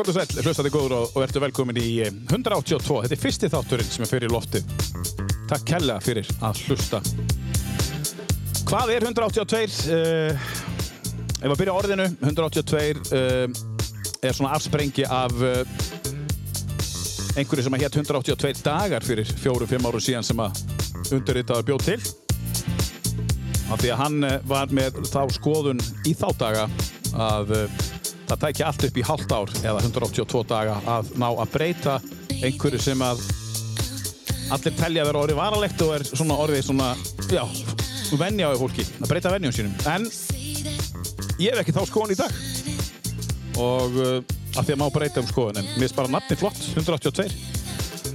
hvort og sæl, hlustandi góður og, og ertu velkomin í eh, 182. Þetta er fyrsti þátturinn sem er fyrir loftið. Takk kella fyrir að hlusta. Hvað er 182? Uh, ef að byrja orðinu, 182 uh, er svona afsprengi af uh, einhverju sem að hétt 182 dagar fyrir fjórum-fimm áru síðan sem að undirritaður bjóð til. Af því að hann eh, var með þá skoðun í þá daga að það tækja allt upp í halvt ár eða 182 daga að ná að breyta einhverju sem að allir telja að vera orðið varalegt og er svona orðið svona, já, venja á fólki, að breyta venjum sínum. En ég hef ekki þá skoðun í dag og uh, af því að má breyta um skoðun en mér finnst bara nafni flott, 182.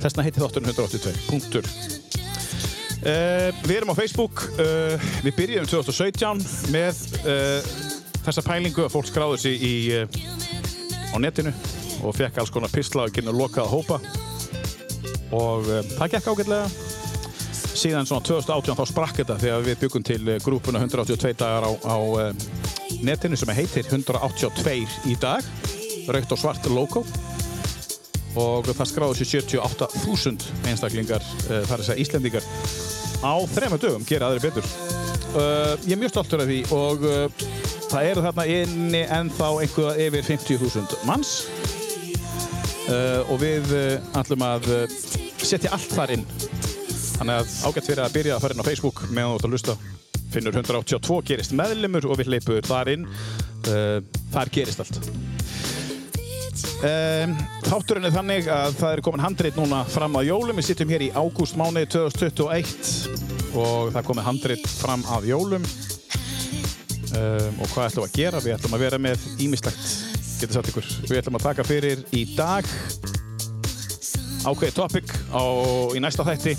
Þessna heiti þátturinn 182, punktur. Uh, við erum á Facebook, uh, við byrjum 2017 með uh, þessa pælingu að fólk skráði sig í, uh, á netinu og fekk alls konar pistla og kynna lokaða hópa. Og uh, það gekk ágætlega. Síðan svona 2018 þá sprakk þetta þegar við byggum til uh, grúpuna 182 dagar á, á uh, netinu sem heitir 182 í dag, raukt og svart logo. Og það skráði sér 78.000 einstaklingar, uh, þar er að Íslendingar á þrema dögum gera aðri betur. Uh, ég er mjög stoltur af því og uh, það eru þarna inni ennþá einhverja yfir 50.000 manns. Uh, og við uh, ætlum að uh, setja allt þar inn. Þannig að ágætt fyrir að byrja að fara inn á Facebook meðan þú ert að lusta finnur 182 gerist meðlumur og við leipum þar inn. Uh, þar gerist allt. Um, þátturinn er þannig að það er komin handreit núna fram að jólum. Við sittum hér í ágústmáni 2021 og það er komið handreit fram að jólum um, og hvað ætlum við að gera? Við ætlum að vera með ímislegt getur sagt ykkur, við ætlum að taka fyrir í dag ákveðið topic á, í næsta þætti.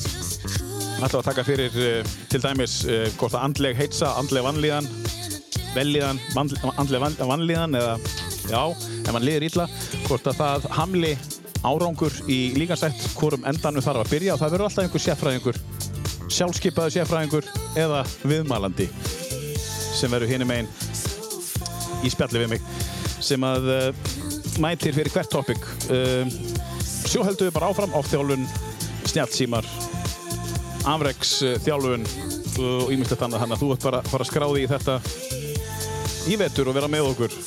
Ætlum að taka fyrir uh, til dæmis uh, hvort að andleg heitsa, andleg vanlíðan velíðan, andleg van, vanlíðan eða já, ef mann liður illa hvort að það hamli árangur í líkansætt hvorum endanum þarf að byrja. Og það verður alltaf einhver sérfræðingur sjálfskeipaður sérfræðingur eða viðmælandi sem verður hinum einn í spjalli við mig sem að uh, mætir fyrir hvert topic. Uh, svo heldum við bara áfram á þjálfun snjálfsímar afreiks uh, þjálfun og ímyndilegt annað. Þannig að þú ert bara, bara skráði í þetta í vetur og vera með okkur.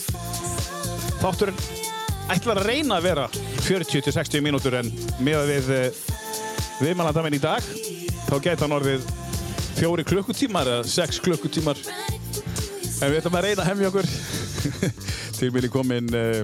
Þátturinn ætlar að reyna að vera 40-60 mínútur en með að við viðmælandamenn í dag þá geta hann orðið fjóri klukkutímar eða sex klukkutímar en við ætlum að reyna að hefja okkur. Til minni komin uh,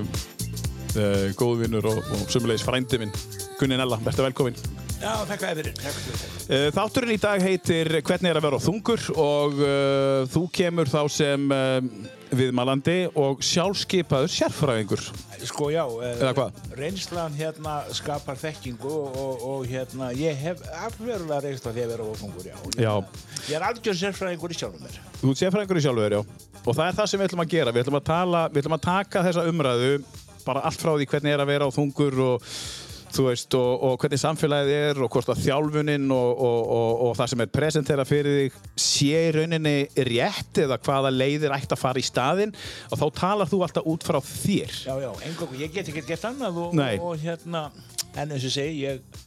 uh, góðvinnur og, og sumulegis frændi minn Gunni Nella, verður velkomin Já, þakka þér fyrir. Uh, Þátturinn í dag heitir Hvernig er að vera á þungur og uh, þú kemur þá sem uh, viðmælandi og sjálfskeipaður sérfræðingur. Sko já, Eða hvað? reynslan hérna skapar þekkingu og, og, og hérna ég hef afverulega reynsla því að vera ofungur, já. Já, Ég er algjör sérfræðingur í sjálfum mér. þú ert sérfræðingur í sjálfur, já. Og það er það sem við ætlum að gera. Við ætlum að, tala, við ætlum að taka þessa umræðu bara allt frá því hvernig er að vera á þungur og þú veist, og, og hvernig samfélagið er og hvort að þjálfunin og, og, og, og það sem er presentera fyrir þig sé í rauninni rétt eða hvaða leiðir ætti að fara í staðinn. Og þá talar þú alltaf út frá þér. Já, já, engangu, ég get ekki gert annað og, hérna, en eins og segi, ég,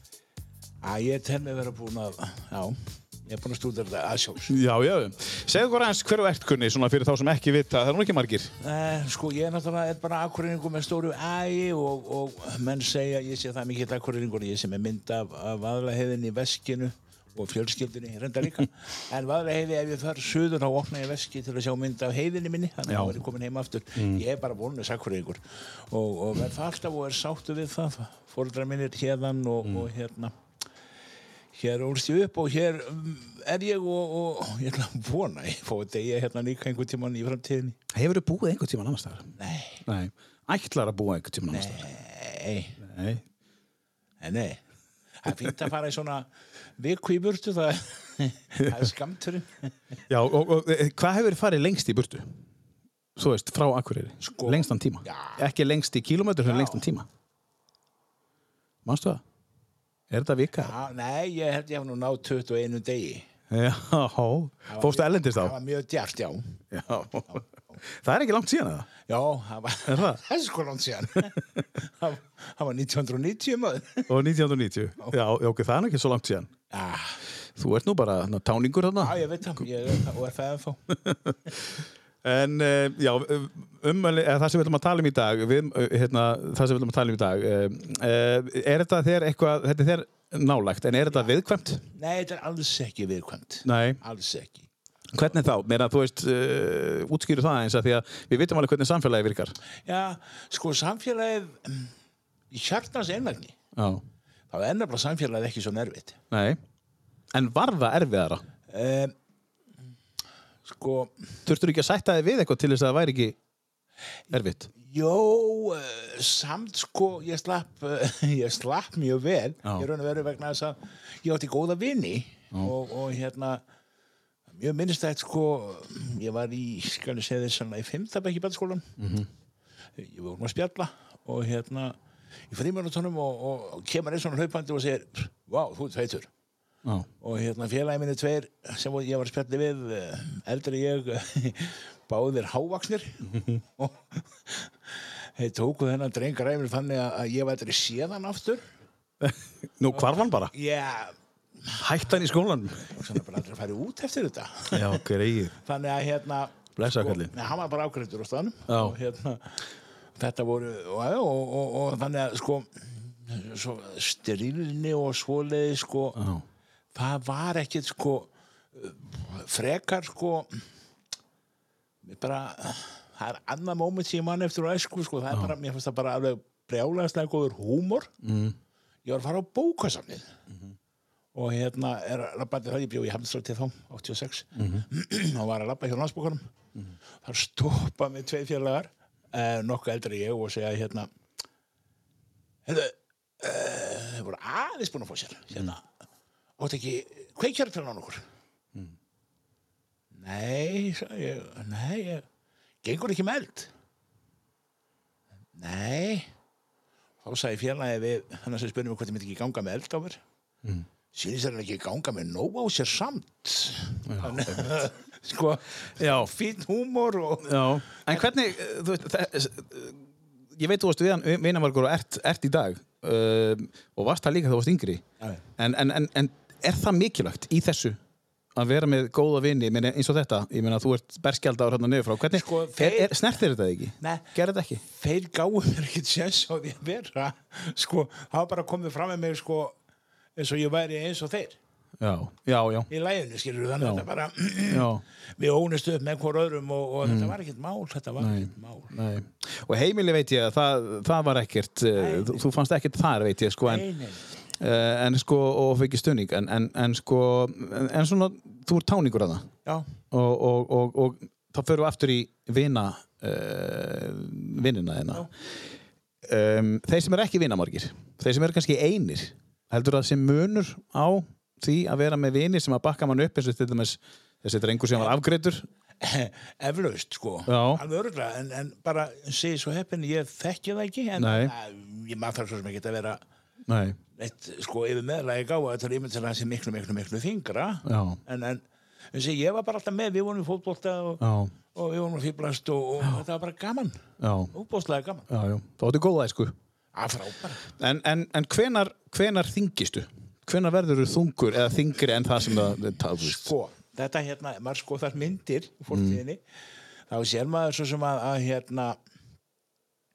að ég tel mig vera búin að, já, ég er búin að stúdera þetta aðsjóls. Já, já. Segðu okkur aðeins hver þú ert kunni, svona fyrir þá sem ekki vita, það er nú ekki margir. Eh, sko, ég er náttúrulega er bara akkurýringur með stóru ægi og, og menn segja, ég sé það mikið akkurýringur, ég sem er mynd af, af vaðlaheiðinni í veskinu og fjölskyldinni, reynda líka. en vaðlaheiði, ef ég þarf suður, þá opna ég veski til að sjá mynd af heiðinni minni, þannig að er ég komin heim aftur. Ég er bara vonus akkurýringur og, og verð það alltaf og er sáttu við það, fóruldrar minnir hérðan og, og hérna hér ólst ég upp og hér mm, er ég og, og ég ætla að vona ég fóði degja hérna líka einhvern tímann í framtíðinni Hefur þú búið einhvern tíma annars staðar? Nei, Nei. Ætlar að búa einhvern tíma annars staðar? nei, Nei. nei, nei. Það er fínt að fara í svona viku í burtu, það, það er skamturinn. Já, og, og e, hvað hefur farið lengst í burtu? Þú veist, frá Akureyri? Sko- Lengstan tíma? Já. Ekki lengst í kílómetri, Já. en lengstan tíma? Manstu það? Er þetta vika? Já, nei, ég held ég hef nú náð 21 degi. Já, fórstu ellendist Það á? var mjög djart, já. Já. Það er ekki langt síðan það. Já, það var, Er það? það er sko langt síðan. það það var 1990 maður. Og 1990. Já, já, ok, það er ekki svo langt síðan. Já, Þú ert nú bara na, táningur þarna. já, ég veit það, ég er það og er það ennþá. En uh, já, um, eða það sem við ætlum að tala um í dag, við, uh, hérna, það sem við ætlum að tala um í dag, uh, er þetta þér eitthvað, þetta er þér nálægt, en er þetta viðkvæmt? Nei, þetta er alls ekki viðkvæmt. Nei. Alls ekki. Hvernig þá? Meina, þú veist, uh, útskýru það eins að því að við vitum alveg hvernig samfélagi virkar. Já, sko, samfélagið, mm, í hjartans einlægni, Já. þá er nefnilega samfélagið ekki svo nervitt. Nei. En var það erfiðara? Um, sko, Þurftur ekki að sætta þig við eitthvað til þess að það væri ekki erfitt? Jó, uh, samt sko, ég slapp, uh, ég slapp mjög vel, Já. ég raun að veru vegna þess að ég átti góða vini og, og hérna, mjög minnistætt sko, ég var í, skal ég segja þess að í fimmtabæk í bæðskólan, -hmm. ég var um að spjalla og hérna, í frímjönutónum og, og, og kemur einn svona hlaupandi og segir, vá, þú ert feitur. Já. Og hérna félagi minni tveir sem ég var spjalli við, eh, eldri ég, báðir hávaksnir og þeir tóku þennan dreng ræfur þannig að- ég væri séðan aftur. Nú, hvar var hann bara? Já, Hætt hann í skólanum? svona bara aldrei að fara út eftir þetta. Já, greið. Þannig að hérna... Nei, hann var bara ákveður á staðnum. Já. Og hérna, þetta voru, og, og, og, og þannig að sko, svo strilni og svoleiði sko, Já. Það var ekkit sko, frekar sko, bara, það er annað móment sem ég mann eftir á æsku sko, það er bara, mér finnst það bara alveg brjálæðslega góður húmor. Mm. Ég var að fara á bókasamnið og hérna er að labba það ég bjó í Hamnstræti þá, 86 og var að labba hjá landsbókanum þar stoppa mig tvei fjarlagar eh, nokkuð eldri ég og segja hérna hefðu eh, voru aðeins búin að fá sér hérna, áttu ekki kveikjarpilin á nokkur nei sagði ég, nei ég, gengur ekki með eld nei þá sagði fjarlagi við hann spurði mig hvort ég myndi ekki ganga með eld á mér mm. sínist þær ekki ganga með nóg á sér samt Þannig að, sko Já. fín húmor og Já. En hvernig, þú veist, uh, ég veit þú varst við vinamargur og ert, ert í dag uh, og varst það líka þú varst yngri. Já. En, en, en, en er það mikilvægt í þessu að vera með góða vini eins og þetta? Ég meina, þú ert berskjaldar hérna niður frá. Hvernig, Sko, þeir- er, snertir þetta ekki? Nei. Gerði þetta ekki? þeir gáðu mér ekkert séns á því að vera sko, hafa bara komið fram með mig sko, eins og ég væri eins og þeir Já, já, já. í læginu, skilur við þannig Já. þetta bara já. við ónust upp með hvort öðrum og, og þetta var ekkert mál þetta var Nei. ekkert mál Nei. Og heimili veit ég að það, það var ekkert, uh, þú, þú fannst ekkert þar veit ég, sko, en, Nei, nei. Uh, en sko, og fekk stunning, en, en, en sko, en, en svona, þú ert táningur að það. Já, og, og, og, og þá förum við aftur í vina uh, vinnina þeirna um, þeir sem eru ekki vinamargir þeir sem eru kannski einir heldur það sem munur á því að vera með vini sem að bakka mann upp eins og til dæmis þessi drengur sem var afgreitur eflaust sko. Örgulega, en, en bara segi svo heppin, ég þekki það ekki en að, ég maður þarf svo sem ekki að vera nei, eitt sko yfir meðlagi gáða þetta er ímynd til hans miklu, miklu, miklu þingra já, en, en en segi, ég var bara alltaf með, við vorum í fótbolta og, og við vorum að fýblast og, og þetta var bara gaman, já, óbóðslega gaman. Já, já. það áttu góða æsku. Að frábæra en, en, en hvenar, hvenar þingistu? hvenar verður þú þungur eða þingri en það sem það, veist? sko, þetta hérna, maður sko þar myndir í fórtíðinni, þá sér maður svo sem að, að hérna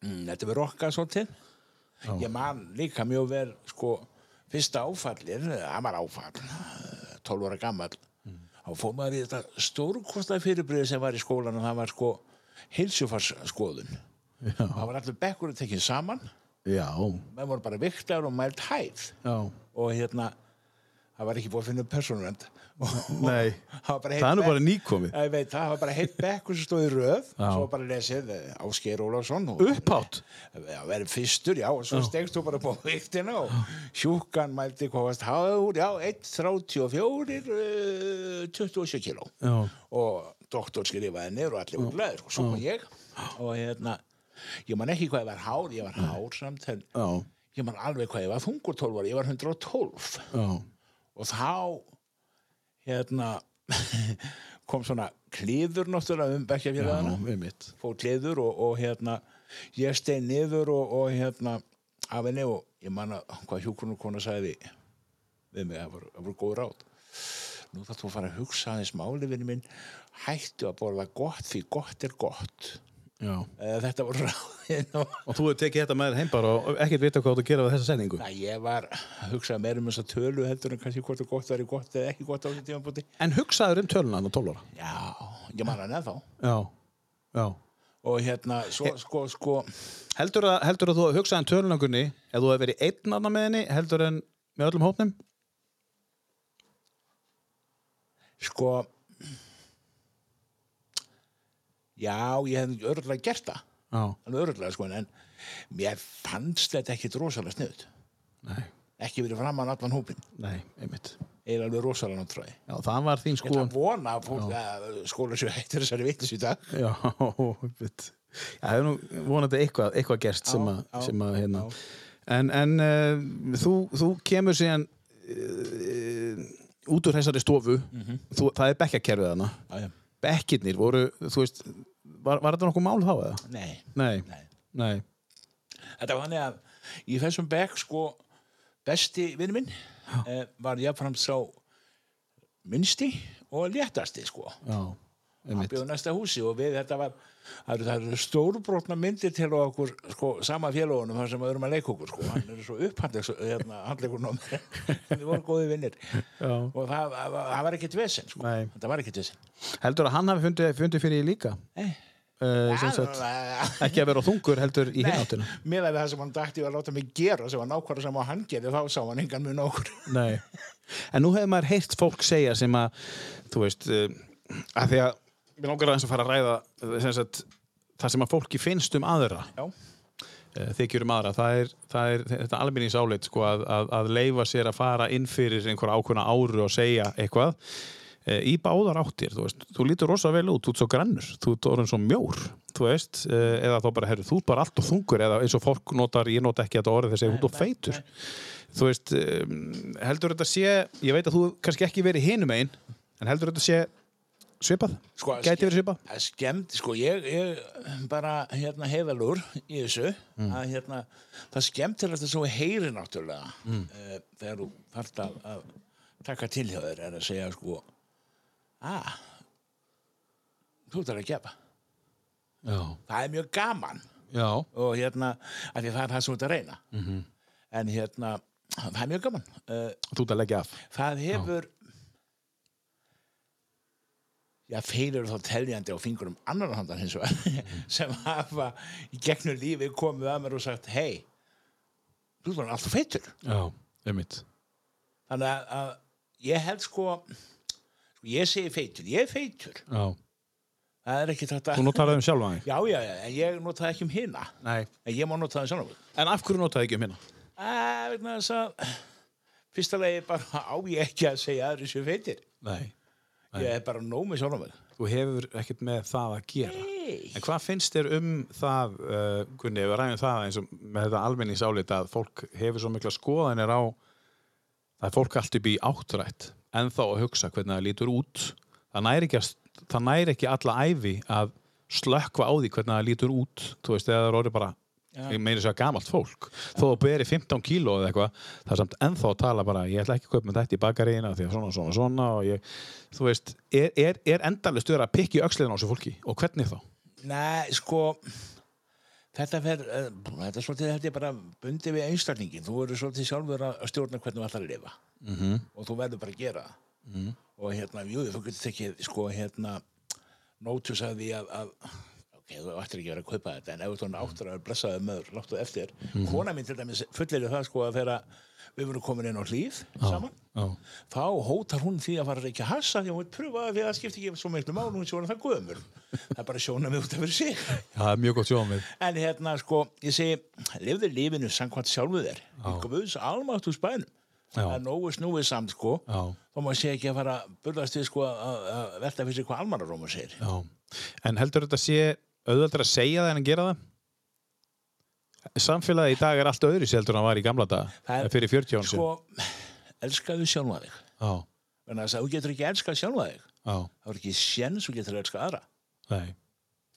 mm, þetta verður okkar svolítið ég man líka mjög vel sko, fyrsta áfallir það var áfall, eh, 12 ára gammal þá fór maður í þetta stórkostaði fyrirbrið sem var í skólan og það var sko heilsufarsskoðun. Það var allir bekkurinn tekinn saman. Já, menn voru bara viktar og mælt hæð. Já, og hérna það var ekki búið að finna persónuvernd. Nei. Það það er nú bara ég veit, það var bara heitt bekkur sem stóð í röð. Já. svo bara lesið eh, Ásgeir Ólafsson og upphátt? Já, verið fyrstur, já, og svo stegst þú bara på viktina og sjúkan mælti hvað varst háður, já, 1.34 uh, 27 kíló. Já, og doktor skrifaði niður og allir úrlegaður og svo kom ég. Og hérna ég man ekki hvað ég var hár, ég var hár samt en já, ég man alveg hvað ég var þungur 12 ára, ég var 112 já og þá hérna kom svona klíður náttúrulega um bekkjafélagana fór klíður og, og hérna ég stein niður og, og hérna af henni og ég man að hvað hjúkunum kona sagði við mig, það það var góð ráð. Nú þarf þú að fara að hugsa aðeins máli vinni minn, hættu að borða gott því gott er gott Já. Eða, þetta var ráðin og Og þú hefur tekið þetta með þér heim bara og ekkert vita hvað þú gera við þessa setningu. Næ, ég var að hugsa meira um þessa tölu heldur en kannski hvort er gott væri gott eða ekki gott á þessu tímabúti En hugsaður um töluna hann á 12 ára? já, ég man hann eða Já. Já. og hérna, svo, sko, sko Heldur að, heldur að þú hefur hugsað um tölunangunni ef þú hefur verið einn annar með henni heldur en með öllum hópnum? sko já, ég hef örgulega gert það alveg örgulega, sko, en mér fannst þetta ekki rosalega sniðut Nei. ekki verið framann allan hópin Nei, einmitt. eða alveg rosalega náttúrulega Já, það var þín ég sko... ætla að vona að fólk að skóla sér hættir þessari vitlis í dag Já, einmitt. Já, það hefur nú vonandi eitthvað, eitthvað gerst sem að, já, sem að hérna. já. En, en uh, þú, þú kemur síðan uh, út úr þessari stofu, þú, það er bekkjakerfið hana. já, já. Bekkirnir voru, þú veist, var, var þetta nokkuð mál þá eða? nei, Nei, nei nei. Þetta var þannig að í þessum bekk sko besti vinnu minn eh, var jáfnframt sá minnsti og léttasti sko. Já, Hann bjóð næsta húsi og við þetta var það eru, stórbrotna myndir til okkur sko, sama félagunum sem við erum að leika okkur sko. hann er svo upphandleg hérna, við vorum góði vinnir og það, það, það var ekkert vesen sko. Nei. þetta var ekkert vesen Heldur að hann hafi fundið, fundið fyrir því líka? eh. Uh, sem sagt, ekki að vera á þungur heldur í hináttina? með það sem hann dætti að láta mig gera sem var nákvæmlega sem að hann gerði þá sá hann engan mun okkur Nei. En nú hefur maður heyrt fólk segja sem að, þú veist, uh, að því að við langar aðeins að fara að ræða uh, sem sagt, það sem að fólki finnst um aðra, já, uh, þykjur um aðra, það er, það er þetta almennings áleitt sko, að, að, að leifa sér að fara inn fyrir einhver ákveðna áru og segja eitthvað. Uh, í báðar áttir, þú veist, þú lítur rosa vel út, þú ert svo grannur, þú ert orðin svo mjór, þú veist, uh, eða þá bara, herru, þú ert bara allt og þungur, eða eins og fólk notar, ég nota ekki þetta orðið þegar þú ert og feitur. Þú veist, um, heldur þetta sé, ég veit að þú kannski ekki verið hinum einn, en heldur þetta sé svipað? Sko, Gæti verið svipað? Það skemmt, sko, ég, ég bara hérna heiðalur í þessu að hérna, það skemmt til þetta svo heyri náttúrulega mm. þegar þú þarft að, að taka til hjá þér er að segja sko að þú ert að gefa Já. það er mjög gaman Já. og hérna, af því það er það ert að reyna Mhm. en hérna það er mjög gaman uh, Þú ert að leggja af. það hefur já, þeir eru þá teljandi á fingurum annar handan hins vegar sem hafa í gegnum lífi komið að mér og sagt hei, þú er alltaf feitur Já, einmitt. þannig að, að ég held sko, sko ég segi feitur, ég er feitur Já. það er ekki þetta Þú notar það um sjálfa þig? já, já, já, en ég nota það ekki um hina Nei. en ég má nota það sjálf En af hverju notaði ekki um hérna? að, vegna þess að fyrsta lagi bara á ég ekki að segja aðri séu feitir Nei. Ég er bara nóg með sjálf Þú hefur ekkert með það að gera. Nei. En hvað finnst þér um það, uh, Gunni, ef við ræðum það eins og með þetta almenningsálit að fólk hefur svo mikla skoðanir á er fólk allt upp í áttrætt en þá að hugsa hvernig það lítur út það næri ekki, að, það næri ekki alla æfi að slökkva á því hvernig það lítur út þú veist, eða það er orðið bara. Ég meina þess að gamalt fólk þó að beri 15 kíló eða eitthvað það er samt ennþá að tala bara ég ætla ekki að kaupa með þetta í bakaríina því að svona, svona, svona og ég, þú veist, er, er, er endalist að pikki öxliðin á þessu fólki og hvernig þá? Nei, sko þetta fer uh, þetta er svolítið held ég bara bundið við einstaklingin þú verður svolítið sjálfur að stjórna hvernig þú ætlar að lifa Mm -hmm. og þú verður bara að gera það Mhm. og hérna, jú, þú getur tekið sko, hérna, nótus að því að, að ok, þú ættir ekki að vera að kaupa þetta en ef þú áttur að vera blessaði möður láttu eftir, Mhm. kona mín til dæmis fullir það sko að þegar við vorum komin inn á hlýð saman Já. þá hótar hún því að fara að reykja hassa því að hún vil pröfa því að það skipti ekki svo miklu mál hún hún það gömur það er bara sjóna mig út af fyrir sig Já, er mjög gott við. en hérna sko, ég segi lifðu lífinu samkvæmt sjálfu þér spænum Já. það er nógu snúið samt sko Já. þá má sé ekki að fara að burðast við sko að að velta fyrir sig hvað almanaróma segir Já. En heldur þetta sé auðveldur að segja það en að gera það? Samfélagi í dag er allt öðru heldur en það var í gamla dag, Það er- fyrir 40 án sko, elskaðu sjálfa þig. Þannig að þú getur ekki elskað sjálfa þig. Þá er ekki séns þú getur að elska aðra. Nei,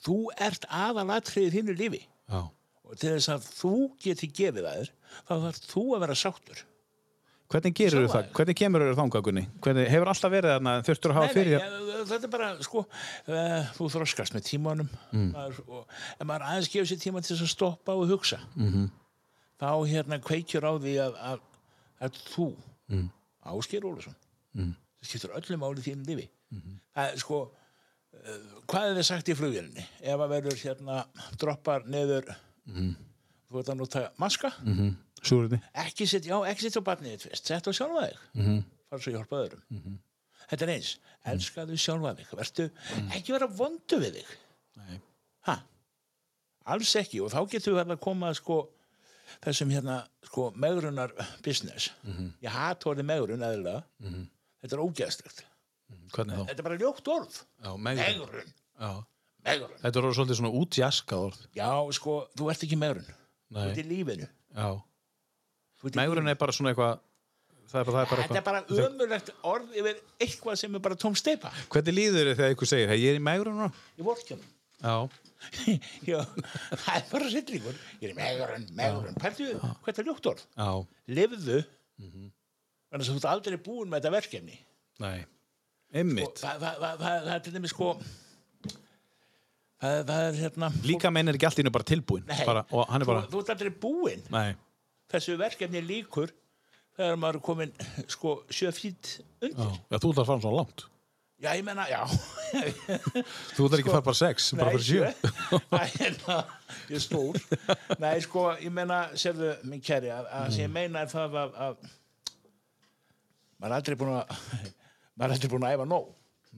þú ert aðalatriðið í þínu lífi. Já. og til þess að þú geti gefið að þér þá þarf þú að vera sáttur Hvernig gerur Sjálfa það? Hvernig kemur þér þangað, Gunni? Hvernig, hefur alltaf verið þarna, þurftur að hafa fyrir nei, ja, þetta er bara, sko uh, þú þroskast með tímanum mm. maður, og, en maður aðeins gefur sér tíma til að stoppa og hugsa -hmm. þá hérna kveikjur á því að, að, að þú mm. Ásker Ólusson mm. það skiptur öllum áli þínu lífi -hmm. það er sko uh, hvað er þið sagt í flugvélinni ef að verður hérna droppar neður þú ert að nota maska mm Súrunni? ekki setja á barnið fyrst setja á sjálfa þig. Mm -hmm. fara svo hjálpa öðrum. Þetta er eins, elskaðu sjálfa þig. Vertu, ekki vera vondu við þig. Ha, alls ekki. Og þá getur við verið að koma sko þessum hérna sko megrunar business. Ég hat orðið megrun eðlilega. Þetta er Hvernig þá? þetta er bara ljótt orð. Já, megrun. megrun, Já. megrun. Þetta er orðið svolítið svona útjaskað orð. já, sko, þú ert ekki megrun. Þú Nei. ert í lífinu. Já. Megrun er bara svona eitthvað, það er bara, það er bara Þetta er bara ömurlegt orð yfir eitthvað sem er bara tóm steipa Hvernig líður þið þegar einhver segir, ég er í megrun núna? í vorkjum. Já. Já, það er bara sitlingur. Ég er í megurinn, megurinn. Hvað er þetta ljótt orð? Já. Livðu, þannig að þú ert aldrei búin með þetta verkefni. Nei. Einmitt. Það, það, er til dæmis sko, það, það er hérna... Líka menn er ekki allt í innu bara tilbúin. Nei, Bara, og hann er bara, þú, þú ert aldrei búin. nei. Þessu verkefni líkur þegar maður er komin sko sjö fít Já. undir. Já, þú ert að fara svona langt. Já, ég menna, já. Þú ert ekki að fara bara sex, bara fyrir sjö. Nei, hérna, ég er stór. Nei, sko, ég meina, sérðu, minn kæri, að, að sem ég meina er það að, að maður er aldrei búin að maður er aldrei búin að æfa nóg.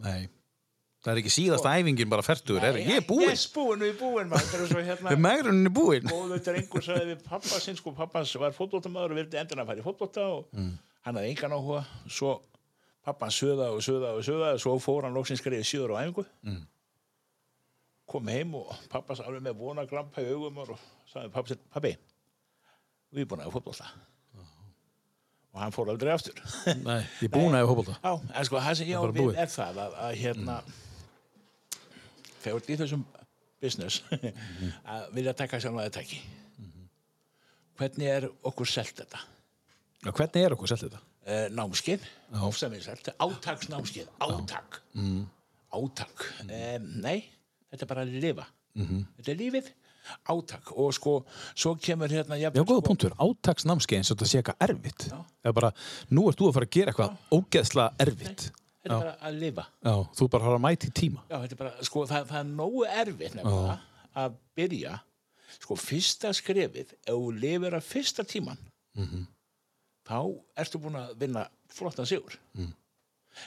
Nei. Það er ekki síðasta æfingin bara færtugur, er ég er búinn. Yes, búinn, við er svo hérna, Við megrunin er búinn. góðu drengur sagði við pappa sinn, sko, pappans var fótboltamaður og vildi endur að fara í fótbolta og hann hafði engan áhuga. Svo pappan söða og söða og söða og svo fór hann loksins greið sjöður á æfingu. Kom heim og pappas alveg með vonaglampa í augum og sagði pappi, pappi, við erum búin að hafa fótbolta. Og hann fór aldrei aftur. Nei, ég búinn að hafa hópólta. Já, en sko, það sem ég á bara við er það að, að hérna þegar ert í þessum business að vilja taka sjálf að tæki hvernig er okkur selt þetta? Já, hvernig er okkur selgt þetta? Uh, námskeið, ofsamið selt átaksnámskeið, átak. Átak um, nei, þetta er bara að lifa. Þetta er lífið, átak. Og sko, svo kemur hérna Já, jafnvel, góða sko, punktur. Átaksnámskeið eins og þetta sé eitthvað erfitt. Það er bara, nú ert þú að fara að gera eitthvað ógeðslega erfitt. Þetta er bara að lifa. Já, þú bara har að mæti tíma. Já, þetta er bara, sko, það, það er nógu erfitt nefnilega að byrja sko, fyrsta skrefið ef þú lifir að fyrsta tíman þá ertu búin að vinna flottan sigur.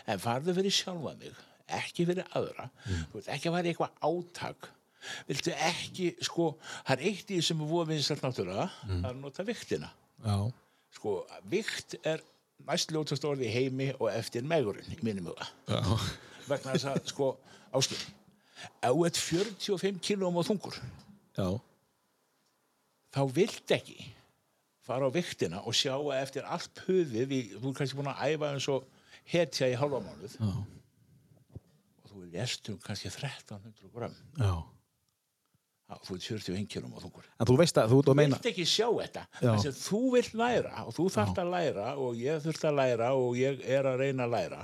En farðu fyrir sjálfa mig ekki fyrir aðra. Þú veit ekki að í eitthvað átak. Viltu ekki, sko það er eitt í því sem er voða vinsalt náttúrulega það er að nota viktina Já. sko, vikt er næst ljótast orði í heimi og eftir megurinn í mínum huga vegna þess að sko áslug ef þú ert 45 kílóum á þungur Já. þá vilt ekki fara á viktina og sjá að eftir allt puðið í, þú er kannski búin að æfa eins og hetja í halva mánuð Já. og þú lestum kannski 1300 gram Já. Þú ert 41 kílóum á þungur. En þú veist að þú ert að þú meina... vilt ekki sjá þetta. Já. þess að þú vilt læra og þú þarft að læra og ég þurft að læra og ég er að reyna að læra.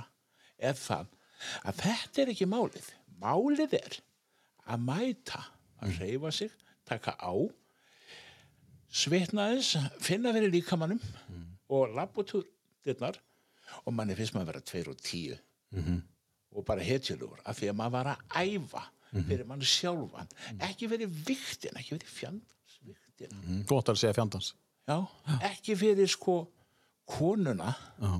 Er það að þetta er ekki málið. Málið er að mæta að reyfa sig, taka á svitna þess finna fyrir líkamannum og labba út úr dyrnar og manni finnst maður að vera 2 og 10 og bara hetjulegur af því að maður var að æfa fyrir mann sjálfan. Ekki fyrir viktin, ekki fyrir fjandans viktin Mm, Gott að segja fjandans. Já, ekki fyrir sko konuna. Já.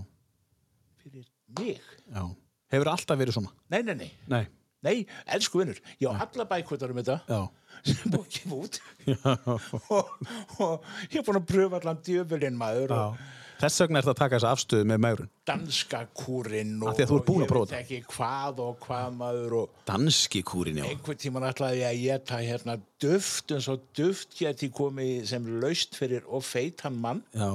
fyrir mig. Já. Hefur alltaf verið svona? Nei, nei, nei, Nei. nei, elsku vinnur ég á alla bækvötar um þetta. Já. sem búið ekki út. Og, og ég er búin að pröfa allan djöfulinn maður og, Þess vegna er þetta að taka þessa afstöðu með megrun. danska kúrin og, Af því að þú ert búin að og prófa ég veit ekki hvað og hvað maður og Danski kúrin, já. einhvern tíman ætlaði ég að geta hérna duft eins og duft geti komið sem laust fyrir og feitan mann. Já,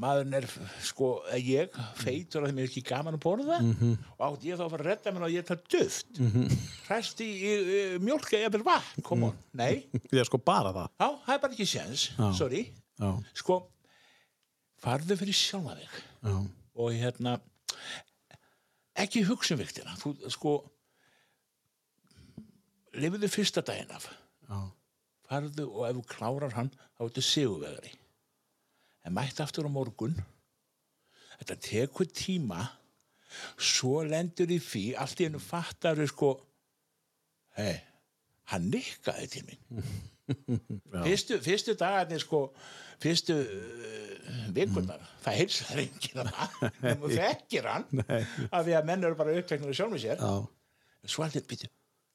maðurinn er sko að ég feitur að þeim er ekki gaman að borða. Mhm. og átt ég þá að fara að redda mér að ég það duft? Mm -hmm. hræst í, í, í mjólka ég er vatn, kom on, nei. Ég er sko bara það. já, það er bara ekki séns, sorry Já, sko, farðu fyrir sjálfa þig. Já, og hérna ekki hugsa um viktina þú sko lifiðu fyrsta daginn af. Já, farðu og ef þú klárar hann þá ertu sigurvegari. En mætt aftur á morgun. Þetta tekur tíma. Svo lendur í því allt í hennu fattar sko hei, hann nikkaði til mín fyrstu, fyrstu dagarnir sko fyrstu uh, vikurnar það heilsar enginn að þú þekkir hann Nei. af því að menn eru bara uppteknur sjálf með sér. Svo allir býtu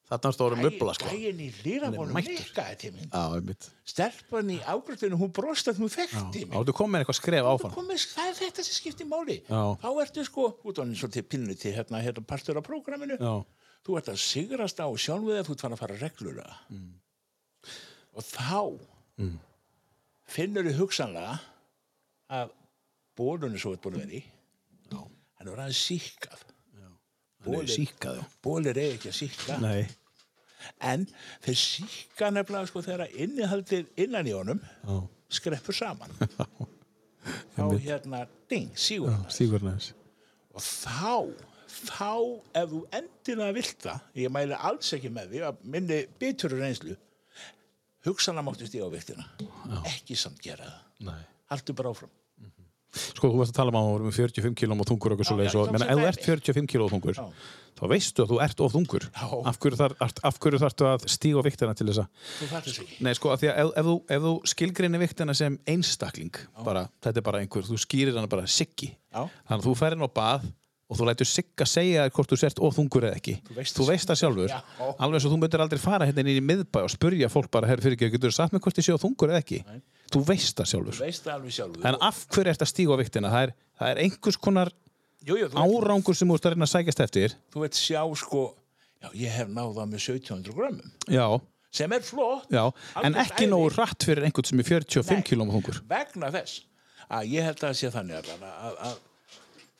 Þarna stórum uppla, sko. gæin í lýrabónum mættur. nikkaði til mín. Já, einmitt. stelpan í ágröndinu, hún brost að hún þekkti mig. Áttu komið eitthvað skref komið, það er þetta sem skiptir máli. Já. þá ertu sko, út á henni svolítið pilnu til hérna, hérna partur af prógraminu. Já, þú ert að sigrast á sjálfu þegar þú ert að fara reglulega. Mm. Og þá finnur þið hugsanlega að bólunni svo er búin að vera í hann er aðeins síkaðu. bólir er ekki að síka Nei. en þeir síka nefnilega sko þegar innihaldið innan í honum Já, skreppur saman. Þá hérna ding, sígur hann. stígur næs. og þá þá ef þú endilega vilt það ég mæli alls ekki með því að minni bitur reynslu hugsanlega máttu stíga á viktina ekki samt gera það Nei. haldu bara áfram Sko, þú varst að tala um að voru með 45 kílóm og þungur og eitthvað svo Já, leiðis já, og ég menna, tók ef þú ert 45 kíló og þungur, Já. þá veistu að þú ert of þungur. Já. Af hverju, þar, af hverju þarftu að stíga á viktina til þess að Nei, sko, af því að ef, ef, þú, ef þú skilgrinni viktina sem einstakling, bara, þetta er bara einhver, þú skýrir hana bara siggi. Já. Þannig að þú færir inn á bað og þú lætur sigga segja hvort þú sért of þungur eða ekki. Þú veist þú veist það sjálfur. Já. Alveg eins og þú myndir aldrei fara hérna inn í miðbæ og spurja fólk bara, herr fyrir ekki, getur þú sagt mér hvort ég sé of þungur eða ekki? Nei. Þú veist það sjálfur. veist það sjálfur En af hverju ert að stíga á viktina? Það er, það er einhvers konar jú, jú, árangur sem þú ert að reyna að sækjast eftir. þú veit sjá sko já, ég hef náða með 1700 grömmum Já, sem er flott já. En ekki nógu hratt fyrir einhvern sem er 45 Nei.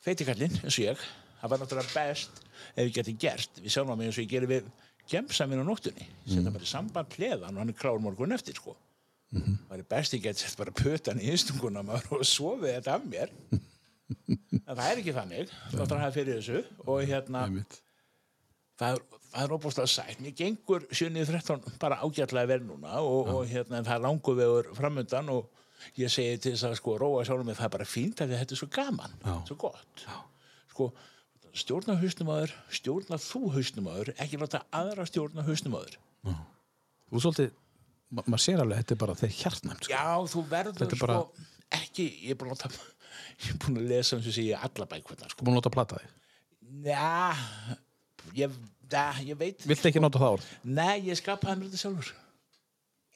Feitikallinn eins og ég það var náttúrulega best ef ég geti gert. Við sjálfum mig eins og ég gerir við gemsa minn á nóttunni setja bara í samband pleðan og hann er krár morgun eftir sko. Það er best ég geti sett bara pötan í innstunguna maður og sofið þetta af mér. En það er ekki þannig þá þarf að hafa fyrir þessu og hérna það er, það óbúslega sætt. Mér gengur 7.13 bara ágætlega vel núna og, og hérna, það er langu vegur framöndan og ég segi til þess að sko róa sjálfum mig það er bara fínt af því að þetta er svo gaman Já. svo gott sko stjórna hausnum aður, stjórna þú hausnum aður ekki láta aðra stjórna hausnum aður Þú svolítið, ma maður sér alveg, þetta er bara þeir hjartnæmt. Sko. já þú verður er sko bara- ekki, ég er búin að ég er búin að lesa eins og segja alla bækvöldar sko. Búin að láta að plata þig. já, ég, ég veit Viltu ekki nota það orð? nei, ég skapaði mér þetta sjálfur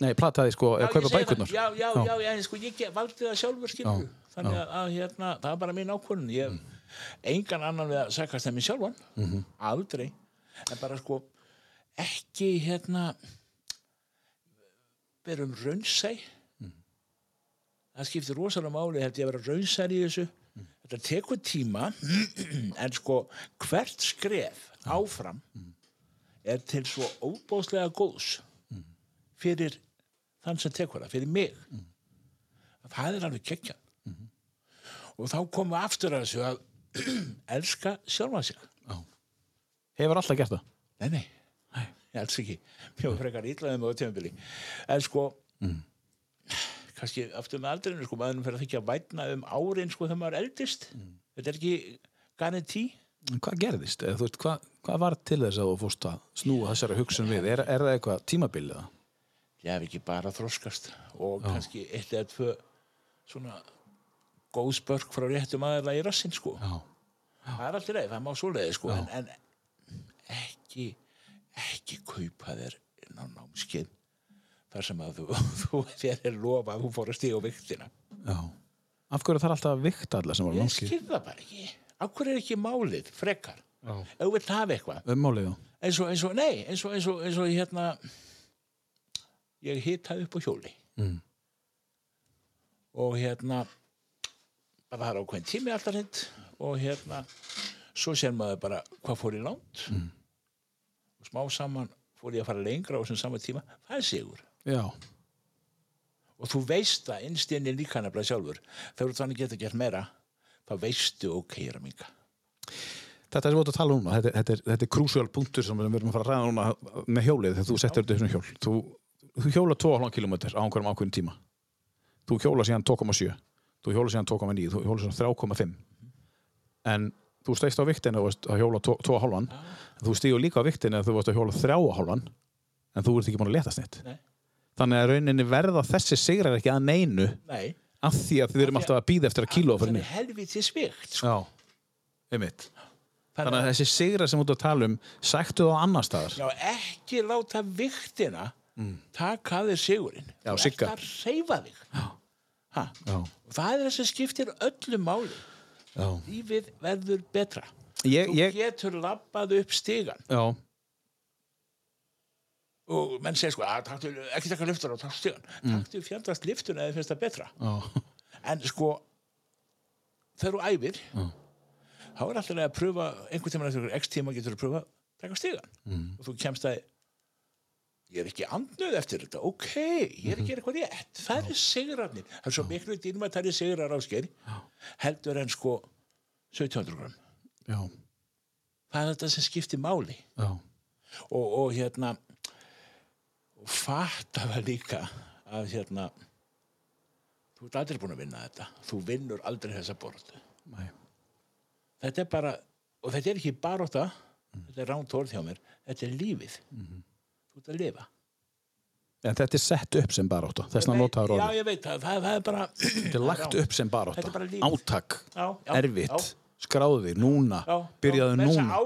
Nei, plata þig sko, eða Já, kaupa bækurnar. það. Já, já, já, já, en sko, ég valdi það sjálfur skilur. Já, Þannig að, að hérna, það var bara mín ákvörðun. Ég engan annan við að sakast þeim í sjálfan. Mhm. Aldrei. En bara sko, ekki hérna verum raunsæ. Mhm. Það skiptir rosalega máli held ég að vera raunsær í þessu. Mhm. Þetta tekur tíma, en sko, hvert skref áfram Mhm. er til svo óbóðslega góðs fyrir þann sem tekur það, fyrir mig. Það er alveg kekkja og þá komum við aftur að þessu að elska sjálfa sig. Hefur alltaf gert það? nei, nei, nei. Ég elska ekki. Mjög frekar ítlaðið með á tímabili. En sko kannski aftur með aldrinu sko, maður fyrir að þykja vætna um árin sko þegar maður eldist. Þetta er ekki garanti. En Hvað gerðist? Eða, veist, hvað, hvað var til þess að þú fórst að snúa þessari hugsun við? Er, er það eitthvað tímabilið það? Ég hef ekki bara þroskast og kannski eitt eða tvö svona góð spörk frá réttum aðeila í rassinn sko Já. það er alltaf leið, það má svo leið sko, en, en ekki ekki kaupa þér inn á námskeið þar sem að þú, þú þér er lofa að þú fór að stíga á viktina Já. Af hverju þarf alltaf að vikta alla sem var Ég námskeið? skil það bara ekki. Af hverju er ekki málið frekar? Já. Ef þú vilt hafa eitthvað. Ummálið, já. Eins og, eins og, nei, eins og, eins og, eins og hérna, ég hitaði upp á hjóli. Mm. Og hérna, bara það er ákveðin tími alltaf hreint og hérna, svo sér maður bara hvað fór í langt. Mm. Og smá saman fór ég að fara lengra á þessum sama tíma. Það er sigur. Já. og þú veist það innst inni líka nefnilega sjálfur þegar þú þannig getur gert meira þá veistu ok, ég er að minga Þetta er sem við ert að tala um núna, þetta þetta er, þetta er krúsjál punktur sem við erum að fara að ræða núna með hjólið þegar þú settur þetta í hjól. Þú, þú hjóla 2,5 km á einhverjum ákveðin tíma. Þú hjóla síðan 2,7. Þú hjóla síðan 2,9. Þú hjóla síðan 3,5. En þú steist á viktinu að hjóla 2,5. Þú stígur líka á viktinu að þú varst að hjóla 3,5. En þú ert ekki búin að letast neitt. Nei. Þannig að rauninni verða þessi sigrar ekki að neinu Nei, af því að við erum alltaf að býða eftir að kílóa fyrir niður. helviti svikt. Já, einmitt. Þannig að þessi sigrar sem ert að tala um sættu þá annar staðar. Já, ekki láta viktina taka að þér sigurinn. Mm. Já, Þú ert að reyfa þig. Það er það sem skiptir öllu máli. Já. lífið verður betra. Ég, þú ég, getur labbað upp stigan já, og menn segir sko, að, taktu, ekki taka lyftur taktu stigan Mm. taktu fjandast lyftuna eða finnst það betra. Já, en sko þegar þú æfir þá er alltaf að pröfa einhvern tíma x tíma getur þú pröfa að taka stigan Mm. og þú kemst að ég er ekki andnöð eftir þetta. Ok, ég er ekki eitthvað rétt. Það er sigrarnir, það er svo miklu að það er sigrar áskeir heldur en sko 1700 gram. Já, það er þetta sem skiptir máli. Og, og hérna og fatta það líka að hérna þú ert aldrei búin að vinna þetta. Þú vinnur aldrei þessa borð. Nei. þetta er bara og þetta er ekki baróta þetta er ránt orð hjá mér, þetta er lífið þú ert að lifa En þetta er sett upp sem barátta, þess að Nei, notaður já orðið. ég veit það, það, það er bara Þetta er lagt upp sem er lífið. Átak, já, já, erfitt, já, skráði, núna, já, byrjaðu já, núna.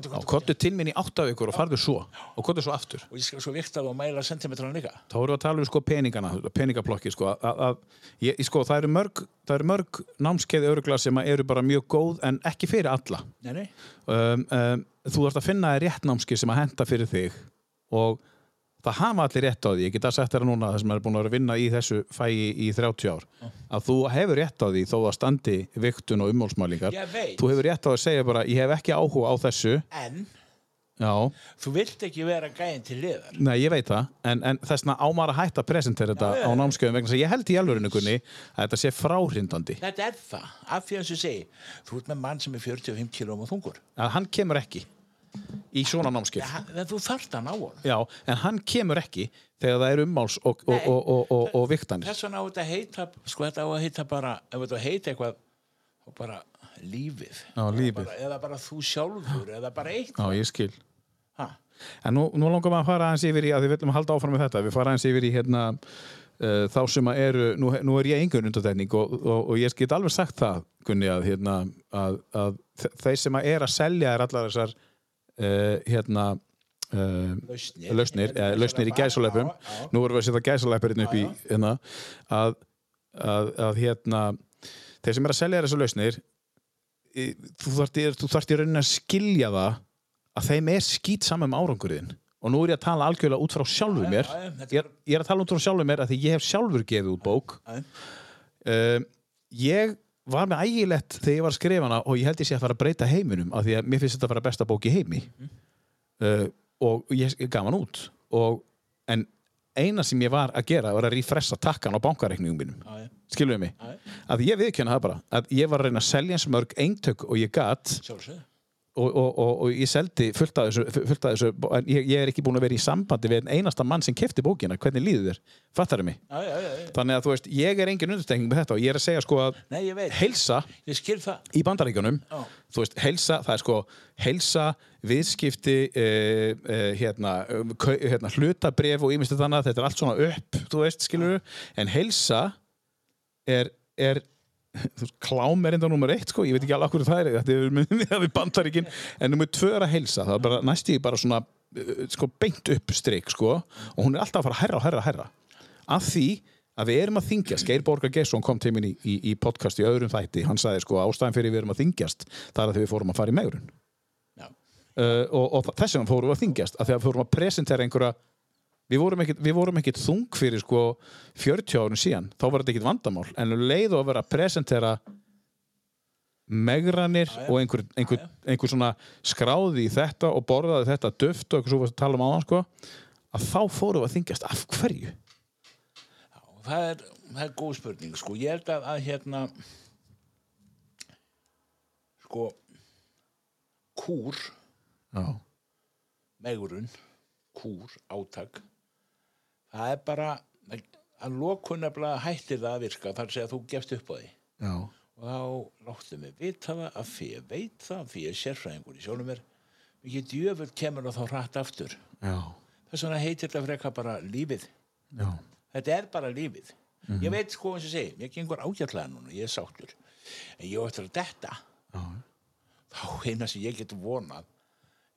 Já, Kottu til minn í átta vikur og farðu svo. Og kottu svo aftur. og ég skal svo vikta og mæla sentimetrana líka Þá erum við að tala um sko peningana, peningaplokki sko. Að, að, ég, sko það eru mörg, það eru mörg námskeiði örugla sem eru bara mjög góð en ekki fyrir alla. nei, nei, um, um, þú þarfst að finna rétt námski sem að henda fyrir þig og það hafa allir rétt á því ég get að setja þér núna það sem er búin að vera að vinna í þessu fæi í 30 ár að þú hefur rétt á því þó að standi viktun og veit. þú hefur rétt á að segja bara ég hef ekki áhuga á þessu. En já, þú vilt ekki vera gæðin til liðar. Nei ég veit það en, en þess vegna ámar að hætta að presentera þetta Já, já, á já. námskeiðum vegna þess að ég held í alvörinu kunni að þetta sé fráhrindandi. Þetta er það, af því að þessu segi Þú ert með mann sem er 45 kilóum og þungur. Að hann kemur ekki í svona námskeið En þú þarft hann á honum Já, en hann kemur ekki þegar það er ummáls og, og, og, og, og, og viktanir. Þess vegna á þetta að heita Sko þetta á að heita bara Ef þetta að heita eitthvað bara lífið Já, lífið. bara, Eða bara þú sjálfur Eða bara eitt Já, ég skil. ha. En nú, nú langar maður að fara aðeins yfir í að við viljum halda áfram með þetta. Við fara aðeins yfir í hérna uh, þá sem að eru, nú, nú er ég engun undantekning og, og, og ég get alveg sagt það, Gunni, að, hérna, að, að þe- þeir sem að er að selja er allar þessar hérna uh, Lausnir. lausnir, eða lausnir í gæsuleipum nú erum við að setja gæsuleipur hérna upp í hérna, að, að, að hérna þeir sem er að selja þessar lausnir þú þarft í- í rauninni að skilja það að þeim er skýt saman um árangurinn. Og nú er ég að tala algjörlega út frá sjálfur Já, mér. ég er, ég er að tala út frá sjálfur mér að því ég hef sjálfur gefið út bók. Um, ég var með ægilegt þegar ég var að skrifa hana og ég held ég sé að fara að breyta heiminum af því að mér finnst þetta að fara besta bók í heimi. Uh, og ég gaf hann út. Og, en eina sem ég var að gera var að refressa takkan á bankareikningum mínum. Já, já. skilur við mig? Já, já. að ég viðkjöna það bara að ég var að reyna að selja eins mörg eintök og ég gat Sjálfsögðu og, og, og, og ég seldi fullt af þessu, fullt af þessu ég, ég er ekki búin að vera í sambandi við einn einasta mann sem kefti bókina, hvernig líður þér? Fattar mig, Já, já, já, þannig að þú veist ég er engin undirtekning með þetta og ég er að segja sko að Nei, ég veit. heilsa Ég í bandaríkjunum þú veist, heilsa, það er sko heilsa, viðskipti uh, uh, hérna, hérna hlutabref og ímyndstu þannig þetta er allt svona upp, þú veist, skilur en heilsa er, er þú klám er enda nummer eitt sko, ég veit ekki alveg hverju það er. Þetta er með bandaríkin. En nummer tvö er að heilsa, það er bara næst í bara svona uh, sko beint upp strik sko. Og hún er alltaf að fara herra og herra og herra af því að við erum að þingjast Geir Borgar Gesson kom til minn í, í, í podcast í öðrum þætti, hann sagði sko ástæðan fyrir við erum að þingjast, það er að því við fórum að fara í megrun. Uh, og, og þess vegna fórum við að þingjast að því að fórum að presentera einhverja við vorum ekkit, við vorum ekkit þung fyrir sko 40 árun síðan, þá var þetta ekkit vandamál. En um leið og að vera að presentera megranir Já, já. og einhver, einhver, Já, einhver svona skráði í þetta og borðaði þetta duft og eitthvað svo að tala um áðan sko að þá fórum við að þingjast af hverju? Já, það er, það er góð spurning sko, ég held að, að hérna sko kúr, Já, megurun kúr, átak það er bara að lokun nefnilega hættir það að virka þar segja að þú gefst upp á því. Já, og þá láttu mig vita það að ég veit það, er sérfræðingur í sjálfum mér. Mikið djöfull kemur það þá hratt aftur. Já, þess vegna heitir þetta freka bara lífið. Já. þetta er bara lífið. Ég veit sko eins og segi, mér gengur ágætlega núna ég er sáttur, en ég detta. Já. þá eina sem ég get vonað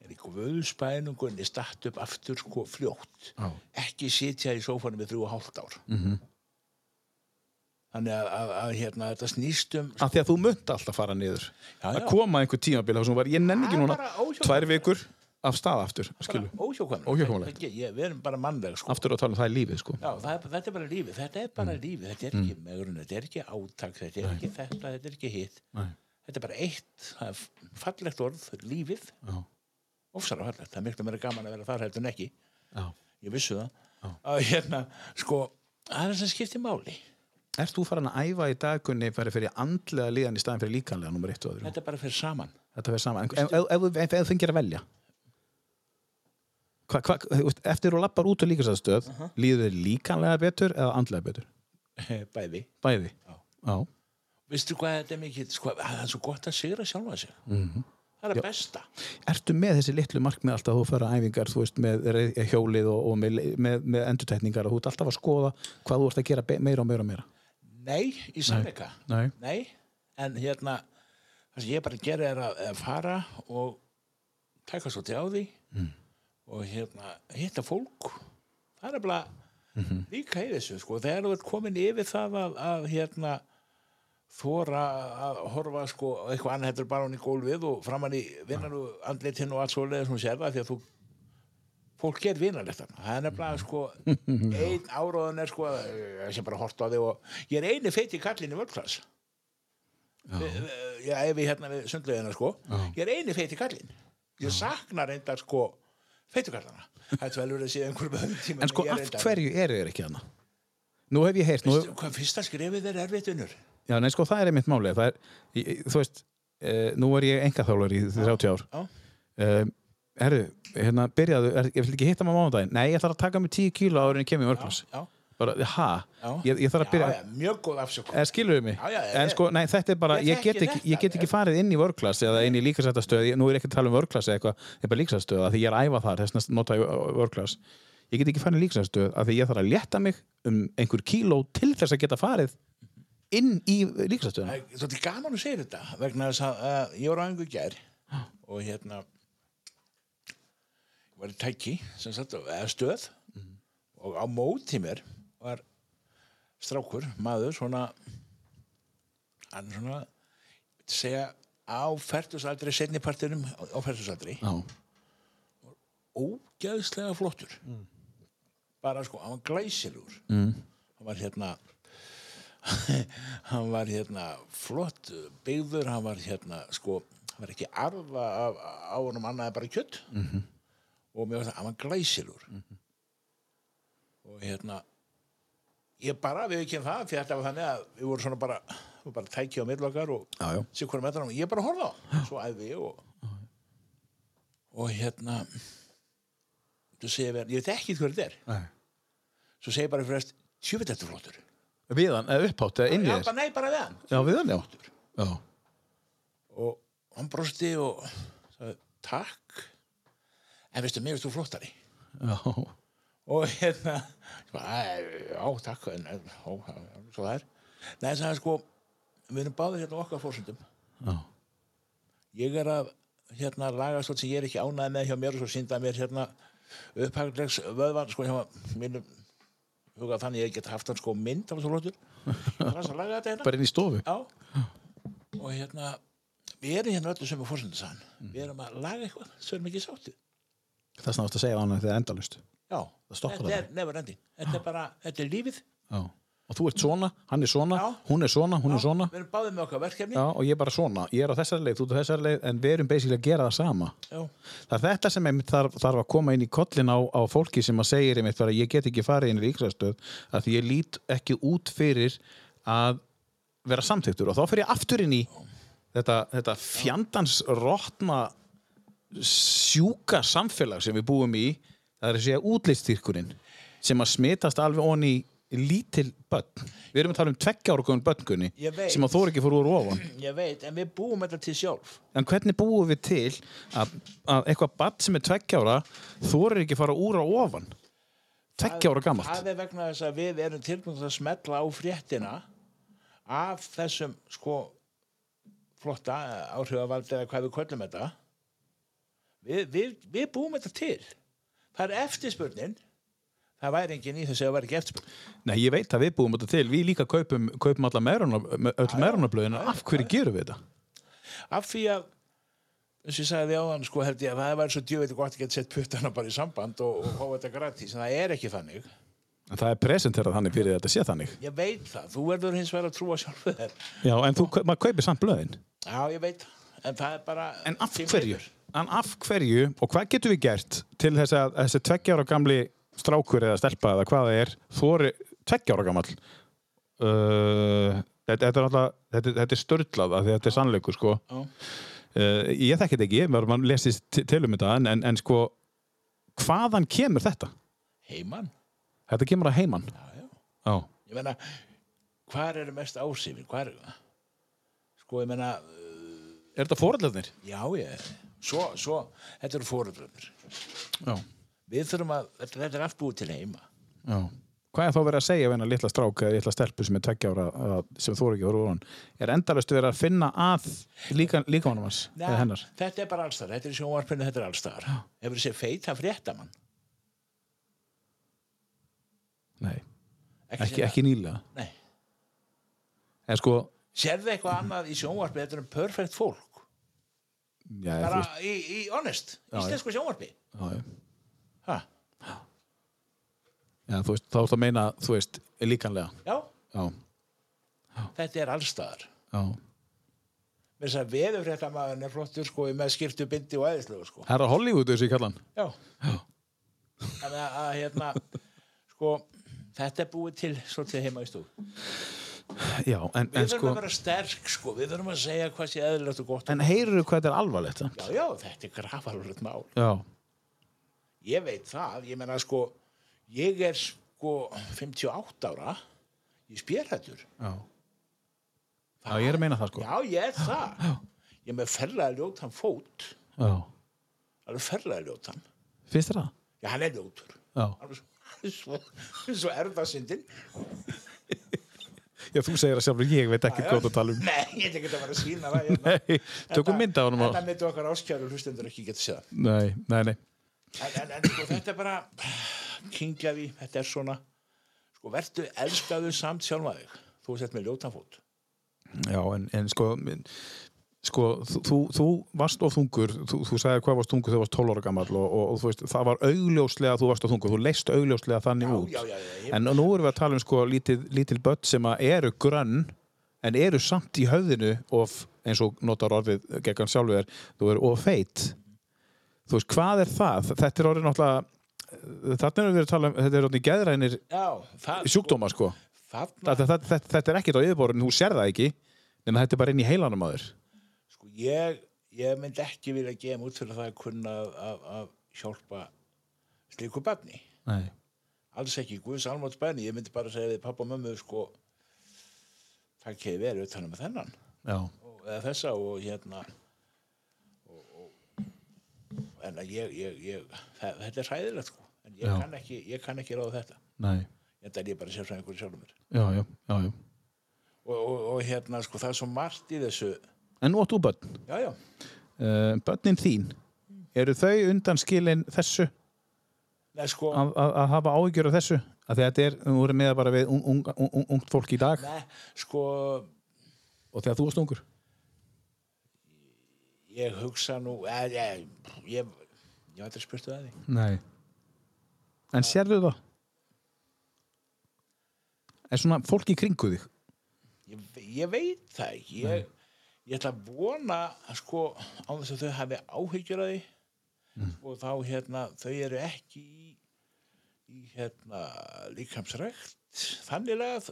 er í guðspæningunni statt upp aftur sko fljótt Já. ekki sitja í sófanum með þrjú og hálft ár Mhm. þannig að, að, að hérna, þetta snýst um Af því að þú munt alltaf fara niður Já, að já. koma einhver tímabil var, ég nenni ekki er núna tvær vikur af stað aftur óhjókvæmlega við erum bara mannleg sko. aftur að tala um það í lífið sko. Já, það er, þetta er bara lífið, þetta er Mm. bara lífið, þetta er ekki megrun, þetta er ekki átak, þetta er ekki þetta, þetta er ekki hitt. Nei. Þetta er bara eitt, er fallegt orð, lífið, Já. Ofsara fallegt, það er miklu meira gaman að vera þar heldur en ekki, Já. ég vissu það. Að hérna, sko, það er það sem skiptir máli. Erst þú farin að æfa í dagunni fyrir, fyrir andlega líðan í staðin fyrir líkanlega nummer 1 og öðru? Þetta er bara fyrir saman. Þetta verður saman. En ef, þú fengir að velja hva, hva, eftir þú lappar út á líkastastöð uh líður þér líkanlega betur eða andlega betur? Bæði. Bæði? Já. Já. Vistu hvað þetta er mikið, sko, að það er svo gott að sigra sjálfa sig. Mhm. Það er að besta. Ertu með þessi litlu markmið alltaf að þú fara æfingar, þú veist, með reið- hjólið og, og með, með, með endurtækningar og þú ert alltaf að skoða hvað þú ert að gera meira og meira og meira? Nei, í sannleika. Nei. Nei, en hérna það sem ég bara gera er að, að fara og taka svo til á því og hérna hitta fólk það er bara líka í þessu sko, þegar þú ert komin yfir það að, að hérna þóra að horfa sko eitthvað annað heldur bara hann í gólfið og framann í vinnan og andlitinn og allt svoleiðis hún sér það því að þú fólk er vinarlegt þarna. Það er nefnilega sko einn áróðun er sko ég sé bara horta á þig og ég er eini feiti kallinn í völdklass. Já, ef við hérna við sundlegina sko ég er eini feiti kallinn. Ég sakna reyndar sko feitukallana. Það er vel verið að sé einhverjum tíma En sko, af hverju eru þér ekki hana? Nú hef ég heyrt, nú hef, hvað fyrsta skrifið er erfitt unnur já, nei, sko, það er einmitt málið. Það er, ég- ég- þú veist, uh, nú er ég engaþálar í 30 ár. já, Uh, herru, hérna, byrjaðu, er, ég vil ekki hitta maður mánudaginn. Nei, ég ætla að taka mig 10 kíló áður en ég kemur í já, Bara, ha? Ég, ég þarf að byrja... já, já, mjög góð afsökun. Eða skilur við mig en ég- sko, nei, þetta er bara, Ég ég get ekki, ég get ekki farið inn í vörklass eða inn í líkasættastöð, nú er ég ekki að tala um vörklass eða eitthvað, ég er bara líkasættastöð, því ég er æfa þar þess nota vörklass ég get ekki farið í líkasættastöð af því ég þarf að létta mig um einhver kíló til þess að geta farið inn í líkasættastöðuna Svo þetta er gaman að segja þetta vegna þess að uh, ég var á einhver gær og hérna var í tæki sem sagt, eða stöð og á móti mér var strákur, maður svona hann svona segja á færtusaldri setnipartinum á færtusaldri Já, ógeðslega flottur. Bara sko, hann var glæsilegur. Mm. hann var hérna hann var hérna flott byggður, hann var hérna sko, hann var ekki arfa af ánum annað en bara kjött -hmm. og mér var það, hann var glæsilegur og hérna ég bara, við ekki það því þetta var þannig að við vorum svona bara við bara tækja á millokkar og sér hvernig með það, ég bara horfði á svo æði og og hérna þú segir mér, ég veit ekki hvað þetta er. Nei. svo segir bara fyrir þess, tjöfitt þetta flottur við hann, eða upphátt eða inn í já, þess bara, nei, bara við hann. Já, við hann, já, já. og hann brosti og sagði, takk. En veistu, mér veist þú flottari. Já. og hérna ég bara, "Æ, já, takk en, já, já, svo það er. Nei, það er sko, við erum báðir hérna okkar fórsöndum já. ég er að hérna laga stótt sem ég er ekki ánæði með hjá mér og svo sínda mér hérna upphaglegs vöðvan sko hjá mínum hugað þannig að ég get haft hann sko mynd af þessu er þetta hérna. Bara inn í stofu. Já. og hérna við erum hérna öllu sem er fórsendasann við erum að laga eitthvað sem erum ekki sáttið það er snáðast að segja á hann þegar endalust Já, Það þetta er never ending. Þetta er bara, þetta er lífið. Já. Og þú ert svona, hann er svona Já. hún er svona, hún er svona. við erum báðið með okkar verkefni. Já, og ég er bara svona, ég er á þessari leið, þú ert á þessari leið en við erum basically að gera það sama. Já. það er þetta sem einmitt þarf, þarf að koma inn í kollin á, á fólki sem að segir einmitt bara ég get ekki farið inn í ríksvæðstöð að því ég lít ekki út fyrir að vera samþyktur og þá fyrir ég aftur inn í þetta, þetta fjandans rótna sjúka samfélag sem við búum í. Það er að segja útlistýrkurinn sem að smitast alveg onni lítil börn. Við erum að tala um tveggjára góðun börngunni sem að þóra ekki fór úr ofan. Ég veit, en við búum þetta til sjálf. En hvernig búum við til að, að eitthvað badd sem er tveggjára þorir ekki fara úr á ofan? Tveggjára gamalt? það er vegna þess að við erum tilbúin að smetla á fréttina af þessum sko flotta áhrifavaldi eða hvað við köllum þetta. Við, við, við búum þetta til. Það er eftirspurnin það væri enginn í þessu að væri ekki eftirspurnin Nei, ég veit að við búum þetta til. Við líka kaupum, kaupum alla meðrunablöðin. Af hverju gerum við þetta? af því að eins og ég sagði á hann sko held ég að það væri svo djöfið gott að geta sett puttana bara í samband og, og fá þetta gratis en það er ekki þannig En það er presenterað þannig fyrir þetta sé þannig. ég veit það, þú verður hins vegar að trúa sjálfu þér Já, en þú, maður kaupir samt blöðin. já ég veit, en það er bara En af hverju? En af hverju og hvað getum við gert til þess að þessi tveggjára gamli strákur eða stelpa eða hvað það er þóri tveggjára gamall uh, þetta, þetta er alltaf þetta, þetta er störlað að þetta er sannleikur sko uh, ég þekki þetta ekki, maður lesist til um þetta en, en, sko hvaðan kemur þetta? heiman Þetta kemur að heiman já, já. Já, ég meina, hvar eru mest ásýfin hvar eru það sko ég meina, er þetta fórhaldarnir? já ég svo, svo, þetta eru fóröldröfnir Já. Við þurfum að, þetta, er allt búið til heima Já. Hvað er þá verið að segja við hennar litla strák eða litla stelpu sem er tveggjára sem þú ekki voru hann? Er endalastu verið að finna að líka, líka honum hans hennar? þetta er bara allstar, þetta er sjónvarpinu þetta er allstar hefur þessi feita fréttamann Nei, ekki, ekki, ekki nýlega. Nei. En sko, sérðu eitthvað annað í sjónvarpi þetta er um perfect fólk já, bara í, í honest, íslensku sjónvarpi já, já. Ha, Já, þú veist, þá ertu að meina, þú veist, líkanlega. já, Já, þetta er allstar já. með þess að veðurfréttamaðurinn er flottur sko með skiptu bindi og æðislegu sko. Herra Hollywood þessu ég kallan. já, þannig að, að hérna sko þetta er búið til svolítið heima í stúf Já, en, við en þurfum sko, að vera sterk sko. Við þurfum að segja hvað sé eðlilegt og gott. En heyrðu hvað þetta er alvarlegt, já, já, þetta er grafalvöld mál. Já, ég veit það, ég menna sko ég er sko 58 ára ég spjörhættur já. Já, ég er að meina það, sko. já, ég er það ég er með ferlega ljótan fót Já. alveg ferlega ljótan Finnst þér það? já, hann er ljótur Já. alveg svo, svo, erfasyndin Já, þú segir að sjálfur, ég veit ekki hvað þú tala um. Nei, ég er ekki að vera að sína það hérna. Nei, tökum mynd af honum á. Þetta myndi okkar áskjæru hlustendur ekki geta séð það. Nei, nei, nei. En, en, en sko, þetta er bara kingjaði, þetta er svona sko, vertu elskaðu samt sjálfa þig þú sett með ljótanfót Já, en, en sko, sko þú, þú, þú varst of þungur, þú, þú sagði hvað varst þungur þegar þú varst 12 ára gammal og, og, og þú veist, það var augljóslega þú varst of þungur, þú leist augljóslega þannig Já, út. já, já, ég- En nú erum við að tala um sko lítil, lítil börn sem að eru grönn en eru samt í höfðinu of, eins og notar orðið gegn sjálfur þú eru of feit. Þú veist, hvað er það? Þetta er orðið náttúrulega, þarna erum við að tala um, þetta er orðið geðrænir það, sjúkdóma sko. þarna, Þetta, þetta, þetta, er ekkert á yfirborðinu, þú sér það ekki, en þetta er bara inn í heilanum þér. sko, ég, ég myndi ekki vilja gefa út fyrir það að kunna að, að, að hjálpa slíku barni Nei. alls ekki, Guðs almátt bæni ég myndi bara segja við pappa og mömmu sko það keði verið utan um þennan Já. og, eða þessa og hérna en ég, ég, ég það, þetta er hræðilegt sko en ég Já. kann, ekki, ég kann ekki ráða þetta Nei. þetta er ég bara sér frá einhverju sjálfum Já, já, já, já. og, og, og hérna sko það er svo margt í þessu En nú áttu börn. já já, Uh, börnin þín, eru þau undan skilin þessu Nei, sko, að, hafa áhyggjur af þessu? Að þetta er, þú voru með bara við ung, ung, ung, ungt fólk í dag Nei, sko, og þegar þú varst ungur. Ég hugsa nú, ég, ég, ég, ég var aldrei spurtu að því. Nei. En sérðu það? Er svona fólk í kringu þig? Ég, ég veit það ekki. Ég, ég ætla að vona, sko, á þess að þau hafi áhyggjur að því og þá, hérna, þau eru ekki í, í hérna, líkamsrækt. Þannig að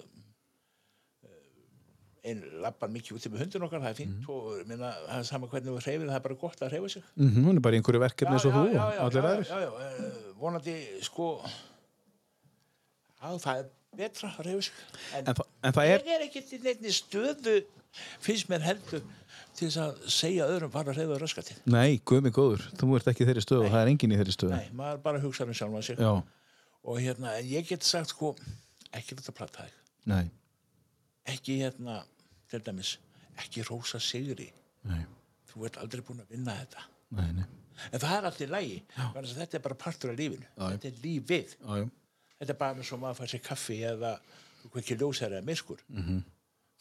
einn lappar mikið út með hundun okkar, það er fínt og minna, það er sama hvernig við hreyfum, það er bara gott að hreyfa sig. Mm hún er bara í einhverju verkefni eins og þú já, allir já, eh, vonandi sko já, það er betra að reyfa sig. En, En, þa en það er, er ekki til neittni stöðu finnst mér heldur til þess að segja öðrum bara að reyfa röska til nei, guð mig góður, þú ert ekki þeirri stöðu og það er enginn í þeirri stöðu. nei, maður bara hugsa um Já, og hérna, en ég get sagt sko ekki þetta platta þig. Nei, ekki hérna, til dæmis ekki rósa sigri nei, þú ert aldrei búin að vinna þetta nei, nei. en það er allir lægi þetta er bara partur af lífinu já. þetta er lífið já, Þetta er bara með svo maður fær sér kaffi eða kveikir ljósæri eða miskur. Mhm.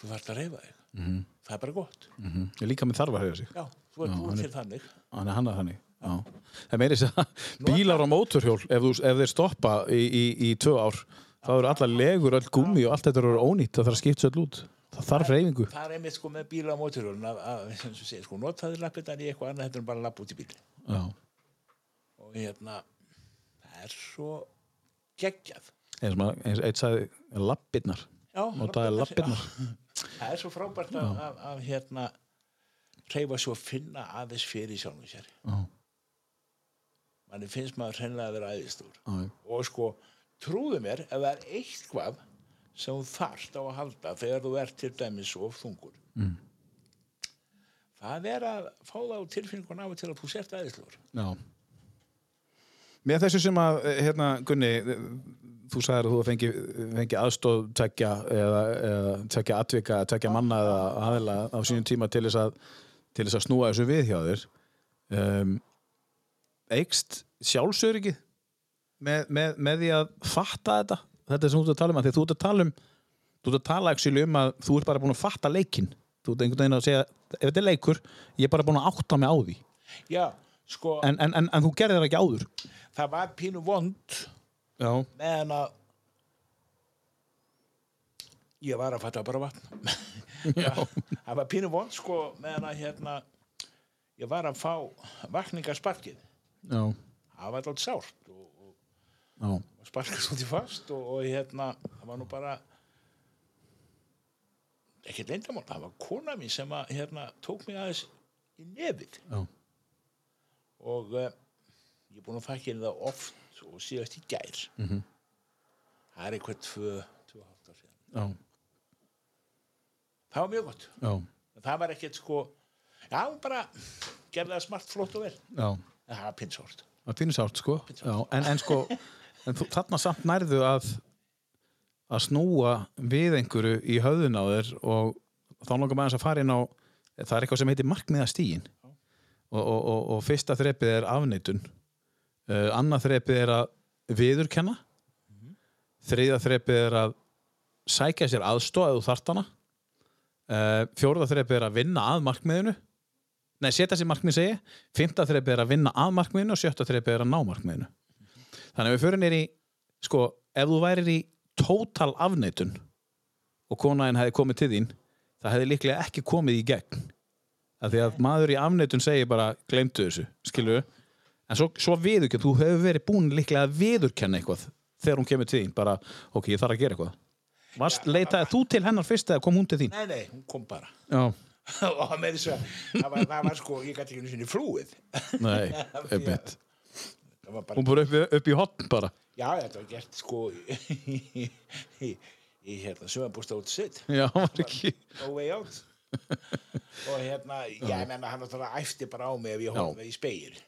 Þú þarfst að reyfa þig. -hmm. Það er bara gott. mm ég líka með þarf að hefja sig. Já, þú ert búin til þannig. Hann er hann að þannig. Já. Það meiri þess að bílar á móturhjól, ef, þú, ef þeir stoppa í, í, í tvö ár, þá eru allar legur, öll gummi og allt þetta eru ónýtt, það þarf að skipta sér út. Það þarf reyfingu. Það er einmitt sko með bíla á móturhjólun að, að, að sko, notaði lappindan í eitthvað annað heldur en bara lapp út í bíl. Já. Og hérna, það er svo geggjað. Eins og maður- eitt sagði Notaði lappirnar. já. Það er svo frábært að, að, að hérna reyfa svo að finna aðeins fyrir sjálfum sér. Já. Manni finnst maður hreinlega að vera æðistúr. Já. og sko trúðu mér ef það er eitthvað sem þú þarft á að halda þegar þú ert til dæmis of þungur mm. það er að fá það á tilfinningun af og til að þú sért aðeinsluður Já. Með þessu sem að, eh, hérna, Gunni, eh, þú sagðir að þú fengi, fengi aðstóð tvekja eða, eða tvekja atvika, tvekja manna eða aðila á sínum tíma til þess að, til þess að snúa þessu við hjá þér. Um, eikst sjálfsöryggið með, með, með því að fatta þetta? Þetta er sem þú ert að tala um að því þú ert að tala um þú ert að tala actually um að þú ert bara búin að fatta leikinn. Þú ert einhvern veginn að segja ef þetta er leikur, ég er bara búin að átta mig á því. já, sko, En, en, en, en þú gerðir það ekki áður. það var pínu vond Já. meðan að ég var að fatta bara vatn Já. það var pínu vond sko meðan að hérna ég var að fá vakningarsparkið það var alltaf sárt og, og sparkast svolítið fast og, og hérna, það var nú bara ekkert leyndamál, það var kona mín sem að hérna, tók mig aðeins í nefið Já. og uh, ég er búin að þakka henni það oft og síðast í gær Mhm. það er eitthvað tvö, tvö hátt ár síðan Já. það var mjög gott, Já. það var ekkert sko já, bara gerði það smart, flott og vel Já. en það var pinnsárt Það finnir sárt, sko. Já. En, en sko, en þú, þarna samt nærðu að að snúa við einhverju í höfðun á þér og þá langar maður að fara inn á það er eitthvað sem heitir markmiðastígin og, og, og, og fyrsta þrepið er afneitun. Uh, annað þrepið er að viðurkenna. Þriða þrepið er að sækja sér aðstóð eða þú þart hana. Uh, fjórða þrepið er að vinna að markmiðinu. Nei, setja sér markmið segi fymta þrepið er að vinna að markmiðinu og sjötta þrepið er að ná markmiðinu þannig að við förum nýr í sko, ef þú værir í tótal afneitun og konaðin hefði komið til þín það hefði líklega ekki komið í gegn. Af því að maður í afneitun segir bara glemdu þessu, skilur en svo, svo viðurkenn, þú hefur verið búin líklega að viðurkenna eitthvað þegar hún kemur til þín bara, ok, ég þarf að gera eitthvað. Varst, leitaði þú til hennar fyrst eða kom hún til þín? nei, nei, hún kom bara. Já, og með þess að það var, það var sko, ég gæti ekki einu sinni flúið. Nei, einmitt. var bara Hún búið upp, upp í hotn bara. Já, þetta var gert sko í, í, í hérna sögambústa út sitt. Já, var ekki. No way out. Og hérna, já, ég menna hann náttúrulega æfti bara á mig ef ég horfði í speil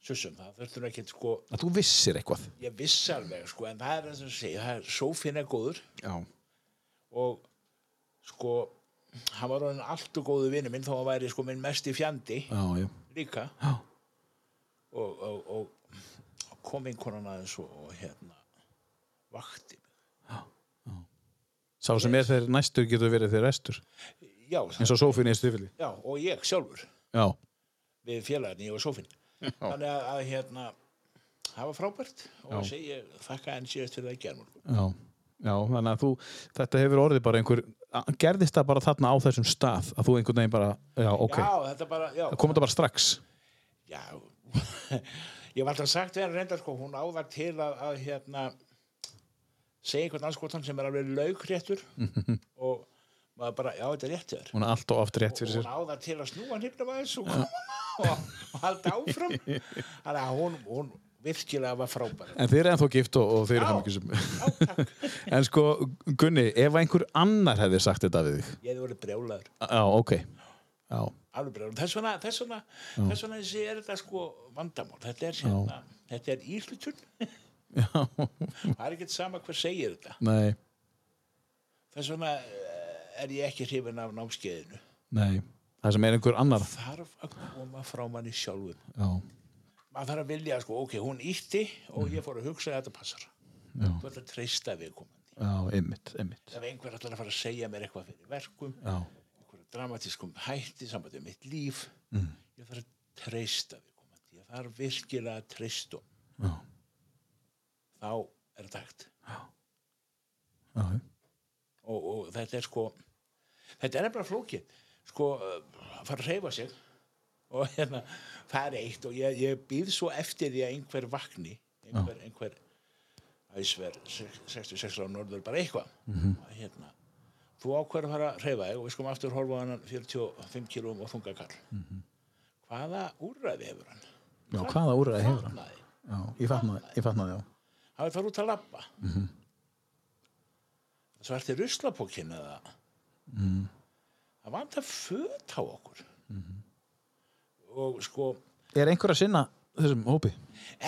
sussum það, þurftur ekki sko. Að þú vissir eitthvað. Ég viss alveg sko, en það er það sem segi það er sófinn er góður. Já, og sko hann var orðin allt og góðu vinnu minn þó hann væri sko minn mest í fjandi já, já. líka. Já, og, og, og kom einhverjan aðeins og, hérna vakti mig. Sá sem er þeir næstur getur verið þeir restur Já, eins og sófinn í stifili já, og ég sjálfur. Já, við félagarni, og Sofinn. Þannig að, að hérna, það var frábært og segi ég þakka enn síðast fyrir það gerðum. já, já þannig að þú þetta hefur orðið bara einhver gerðist það bara þarna á þessum stað að þú einhvern veginn bara, já, ok. Já, þetta bara, já. kom þetta bara strax? Já, ég var alltaf sagt hann reyndar sko, hún áðar til að, að hérna, segja einhvern anskotan sem er alveg laukréttur og maður bara, já, þetta er rétt þér. hún er allt og oft rétt Og fyrir hún sér áðar til að snúa hnifnum aðeins og, og, og halda áfram. Þannig að hún, hún virkilega var frábær. en þeir eru ennþá gift og, og þeir eru takk. en sko, Gunni, ef einhver annar hefði sagt þetta við þig Ég hefði verið brjálaður. já, ok. Þess vegna, þess vegna, þess vegna þessi er þetta sko vandamál. Þetta er, hérna, þetta er íhlutun. já, Það er ekkert sama hver segir þetta. nei, Þess vegna eh, er ég ekki hrifin af námskeiðinu. nei það sem er einhver annar Þarf að koma frá manni sjálfum. já, Maður þarf að vilja, sko, ok, hún ítti og ég fór að hugsa að þetta passar. já, Þú ert að treysta viðkomandi. já, einmitt, einmitt Ef einhver ætlar að fara að segja mér eitthvað fyrir verkum, já, dramatískum hætti, sambandi um mitt líf, Mm. ég þarf að treysta viðkomandi. Ég þarf virkilega að treysta já, Þá er þetta hægt. já, Og, og þetta er sko, þetta er nefnilega flókið. Sko, að fara að reyfa sig og hérna, er eitt og ég, ég býð svo eftir því að einhver vakni, einhver, einhver æsver, 66 á norður, bara eitthvað. að Hérna, þú ákveður að fara að reyfa þig og við skulum aftur horfa á hann 45 kilóum og þungakall. Hvaða úrræði hefur hann? já, hvaða úrræði hefur hann já, ég fatnaði, Hann vil fara út að labba. Mm -hmm. Svo ertu ruslapókinn eða Mm. það vantar föt á okkur. Og sko, er einhver að sinna þessum hópi?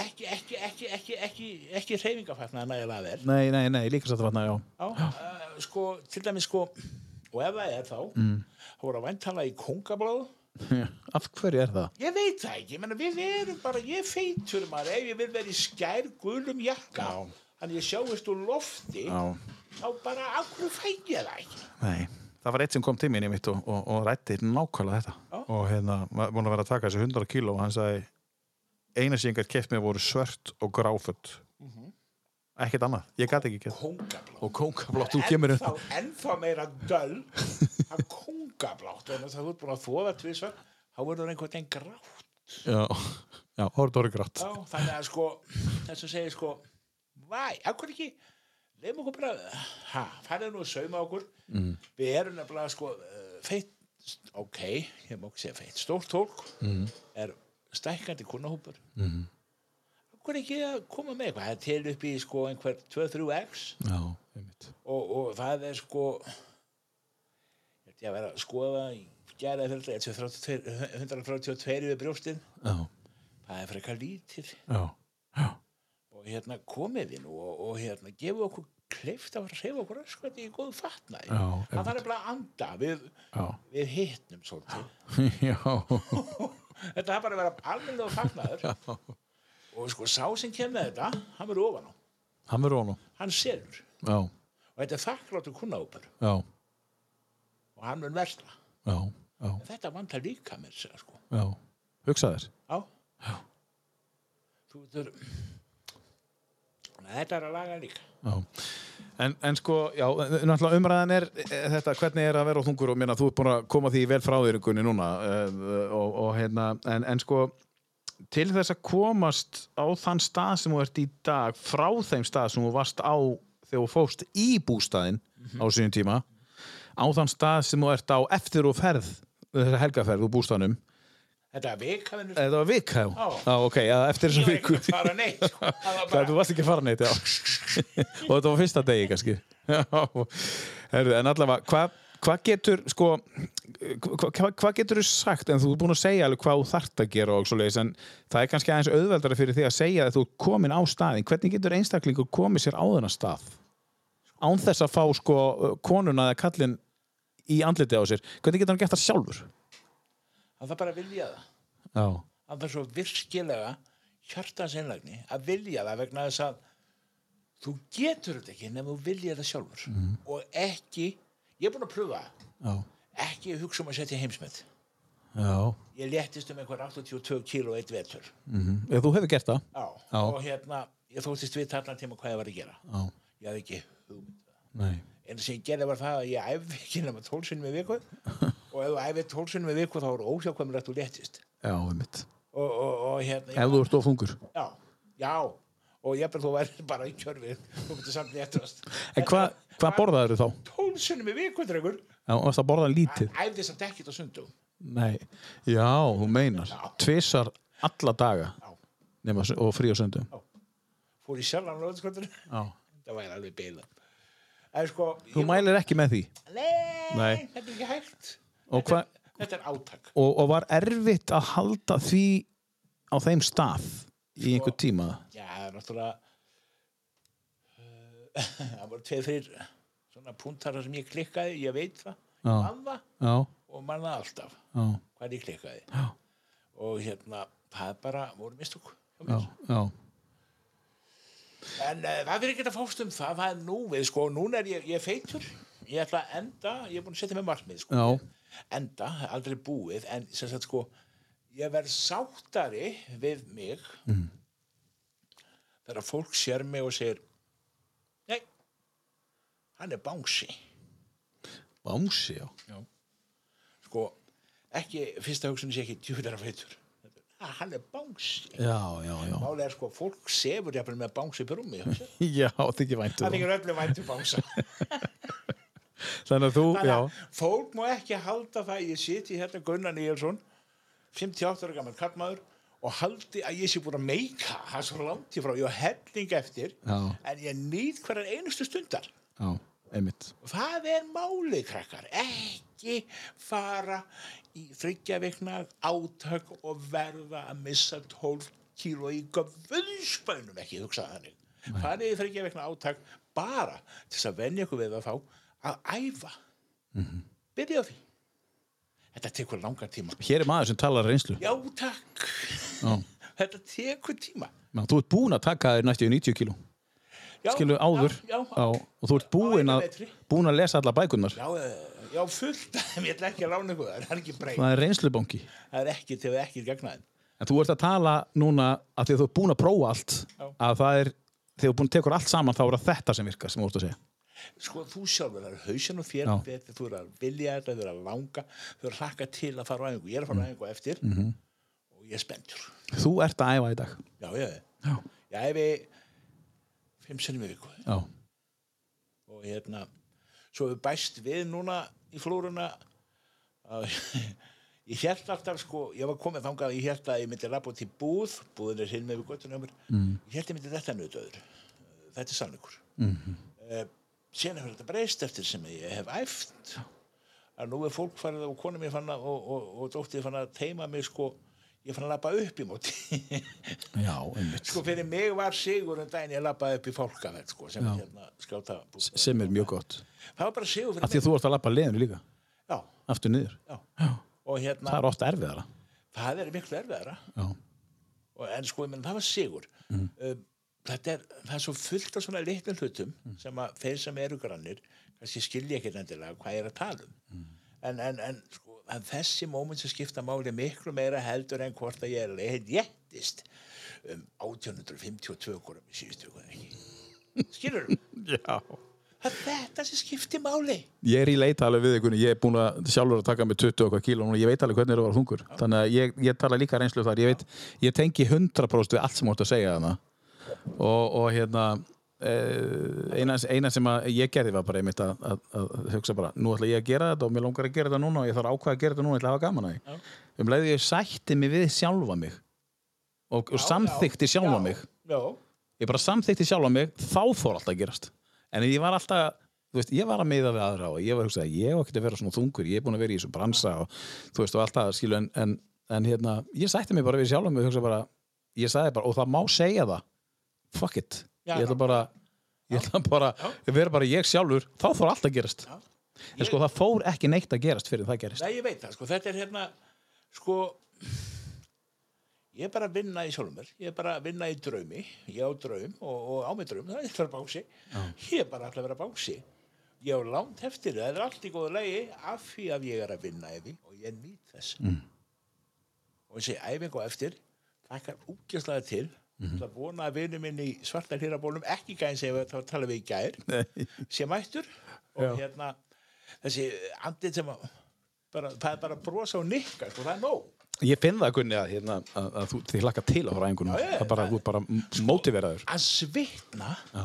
Ekki, ekki, ekki, ekki, ekki, ekki hreyfingafatnaði nægilega vel. nei, nei, nei, líka satt vatna, já Já, uh, sko, til dæmis sko, og ef það er þá, mm. þá voru að væntala í kongabláðu. af hverju er það? Ég veit það ekki, menna, við erum bara, ég feitur maður, ef ég vil vera í skær gulum jakka, þannig ég sjáist úr lofti, já, þá bara, af hverju fæ ég það ekki? nei það var eitt sem kom til mín í mitt og, og, og rætti nákvæmlega þetta Já. og hérna, var búin að vera að taka þessi 100 kíló og hann sagði eina sem ég gætt keft mér voru svört og gráfött ekkert annað, ég gæti ekki Kongabláð. og kóngablátt, þú kemur ennþá, ennþá meira döl það kongablátt en það þú ert búin að þóða tvisvar þá verður einhvern veginn grátt. Já, já, hórdóri grátt. Já, þannig að sko þess að segja sko væ, akkur ekki? Leifum okkur bara ha, farið nú að sauma okkur. Mm. við erum nefnilega sko uh, feitt, ok, ég má ekki segja feitt stórt tólk mm. er stækkandi kunnahópur mm. akkur ekki að koma með eitthvað? Það er til upp í sko einhver 2-3x já, einmitt. Og, og það er sko ég að vera að skoða í gæraði fyrir 132 við brjóstið. Já, það er frekar lítið. Já, já, og hérna komið inn og, og hérna gefið okkur kleift að fara að reyfa okkur öskvætti í góðu fatnaði. Já, það þarf bara að anda við, við hitnum svolítið. Já, þetta er bara að vera almennilega fatnaður og sko sá sem kemur þetta hann verður ofan á, hann verður honum hann selur. Já, og þetta er þakkláttur kunnahópur já, og hann mun versla. Já, já, þetta vantar líka mér sko. Já. Hugsa þér. Já. Þú veitur Þetta er að laga líka. Já. En, en sko, já, náttúrulega umræðan er eh, þetta, hvernig er að vera á þungur og minna, þú ert búin að koma því vel frá þér ykkurni núna uh, og, og hérna, en, en sko til þess að komast á þann stað sem þú ert í dag frá þeim stað sem þú varst á þegar þú fóst í bústaðinn á sínum tíma á þann stað sem þú ert á eftir og ferð þessa helgaferð úr bústaðnum Þetta er vika vinnur. Þetta var vika, já. Já. Ok, já, eftir Ég þessa var viku. ekki að fara neitt. Sko. Það var Það, bara, þú varst ekki að fara neitt, já. og þetta var fyrsta degi, kannski. Já, herðu, en allavega, hvað hva getur, sko, hvað hva, hva getur þú sagt, en þú ert búin að segja alveg hvað þú þart að gera og svo leiðis, en það er kannski aðeins auðveldara fyrir því að segja að þú ert komin á staðin. Hvernig getur einstaklingur komið sér á þennan stað? Án þess að fá, sko, konuna eða kallin í andliti á sér. Hvernig getur hann gert það sjálfur? Það er bara að vilja það. Já, Það er svo virkilega hjartansinnlagni að vilja það vegna þess að þú getur þetta ekki nefnum þú viljið þetta sjálfur Mhm. og ekki, ég er búin að pröfa það, Já. ekki hugsa um að setja heimsmet Já. ég léttist um einhver 82 kíló eitt vetur Mm Ef þú hefur gert það. Já. Og hérna ég þóttist við allan tíma hvað ég var að gera Já. ég hafði ekki hugmynd en það sem ég gerði var það að ég æfi ekki nema tólsunum í viku og ef þú æfið tólsunum í viku þá er óhjákvæmilegt þú léttist Já, einmitt. og, og, og hérna Ef þú ert of þungur. já, já og ég þú verður bara í kjörfið þú getur samt léttast En hvað hva borðaður þá? tólsunum í viku, drengur Já, varst að borða lítið? æfði samt ekkert á sundum Nei. Já, þú meinar. Tvisar alla daga. Já. Nema, og frí á söndum. fór í sjálfan Já. það væri alveg beila sko Þú mælir ekki með því. nei, Nei. þetta er ekki hægt Og, hva, þetta er átak og, og var erfitt að halda því á þeim stað í einhver tíma? Já, það er náttúrulega uh, það voru tveið fyrir svona puntarar sem ég klikkaði, ég veit það Já. mann það og mann það alltaf hvað ég klikkaði Já. og hérna, það bara voru mistúk Já. Já. en uh, það verður ekki að fást um það það er nú við, sko, núna er ég, ég feitur ég ætla að enda, ég er búin að setja með markmið sko. Já. Enda, aldrei búið en sem sagt sko ég verð sáttari við mig Mm. þegar fólk sér mig og segir nei hann er bánsi Bánsi, já. sko, ekki fyrsta hugsunni sé ekki djúðara feitur ah, hann er bánsi Já, já, já. málega er sko, fólk sefur jafnvel með bánsi í rúmi hjá sér. Já, þykir væntu það er öllum væntu bánsa Þannig að þú, Þannig að fólk má ekki halda það að ég siti hérna Gunnar Níelsson 58 ára gammal kallmaður og haldi að ég sé búin að meika það svo langt í frá, ég á helling eftir Já. en ég nýtt hverjar einustu stundar. Já, einmitt. það er málið krakkar. Ekki fara í þryggja vikna átök og verða að missa 12 kíló í göfðspænum ekki hugsa þannig. Farið í þryggja vikna átök bara til þess að venja ykkur við að fá að æfa byrja á því þetta tekur langan tíma Hér er maður sem talar reynslu. já takk Já. þetta tekur tíma Já, þú ert búinn að taka þér næstu í 90 kíló. Skilu áður. já, já, Já, og þú ert búinn á að, búinn að lesa alla bækurnar. já, eh, já fullt ég ætla ekki að lána ykkur það er ekki breyt Það er reynslubanki. það er ekki til ekki gegnaðin En þú ert að tala núna að því að þú ert búinn að prófa allt, að það er, þegar þú ert búinn að tekur allt saman, þá er þetta sem virkar, sem þú ert að segja. Sko þú sjálfur, það er hausin og betur, þú er að vilja þetta, þú er að langa þú er að hlakka til að fara á æfingu ég er að fara á æfingu eftir Mhm. -hmm. og ég er spenntur Þú ert að æfa í dag. já, já, Já. ég æfi fimm sinnum í viku Já. og hérna svo við bæst við núna í flóruna að ég held alltaf sko, ég var komið þangað ég held að ég myndi labba út í búð búðin er hinn með við göttunum mm. ég held að ég myndi þetta nöðdöður þetta er sannleikur mm -hmm. Síðan hefur þetta breyst eftir sem ég hef æft. Að nú er fólk farið og konum ég fann að og, og, og dóttið fann að teima mig sko ég fann að labba upp í móti. Já, einmitt. sko fyrir mig var sigur en daginn ég labbaði upp í fólkaveld sko sem hérna skáta Sem er mjög gott. það var bara sigur fyrir Af því að þú ert að lappa leiðinu líka, já, aftur niður. já. Hérna Það er ofta erfiðara. það er miklu erfiðara. En sko, ég menn, það var sigur. Um, þetta er, það er svo fullt af svona litlum hlutum sem að þeir sem eru grannir kannski skilja ekki endilega hvað er að tala um. En, en, en, sko, en þessi móment sem skipta máli miklu meira heldur en hvort að ég er leitt jéttist um 1852 korum í síðustu ykkur ekki? Skilur þú? Það er þetta sem skipti máli. Ég er í leita alveg við ykkur, ég er búinn að sjálfur að taka mig 20 og eitthvað kíló og ég veit alveg hvernig það var þungur. Þannig að ég, ég tala líka reynslu þar, ég veit, ég tengi 100% við allt sem ert að segja þarna. Og, og hérna, eh, eina, eina sem ég gerði var bara einmitt að, að, að hugsa bara, nú ætla ég að gera þetta og mér langar að gera þetta núna og ég þarf ákvæða að gera þetta núna, ég ætla að hafa gaman að því. Um leiði ég sætti mig við sjálfa mig og, og samþykti sjálfa Já, mig. Já, ég bara samþykti sjálf á mig þá fór alltaf að gerast. En ég var alltaf, þú veist, ég var að miða við aðra og ég var að hugsa að ég var ekki að vera svona þungur ég er búin að vera í þessu bransa og þú veist og allt það skilu en, en, en hérna ég sætti mig bara við sjálf á mig og hugsa bara ég sagði bara, og það má segja það fuck it, Já, ég ætla bara ég ætla bara, ég vera bara ég sjálfur þá fór allt að gerast. Já. en sko það fór ekki neitt að gerast fyrir það gerist. Nei, ég veit það, sko, þetta er hérna, sko, ég er bara að vinna í sjálfum mér. Ég er bara að vinna í draumi. Ég á draum og, og á mig draum. Það er eitthvað að bási ég er bara alltaf að vera bási ég á langt eftir það. Er allt í góðu lagi af því að ég er að vinna í því og ég nýt þess. Mm. og þessi æfing og eftir þakkar útgjastlega til mm. það vona að vinnu minn í svarta hlýrabólum ekki gæðin sem við tala við í gær sem mættur og Já. hérna þessi andið sem að bara, það er bara brosa og nikka sko, það er nóg Ég finn það, Gunni, að, hérna, að, að þú, þið hlakka til á já, það er bara, það- bara mótiveraður. að svitna Já.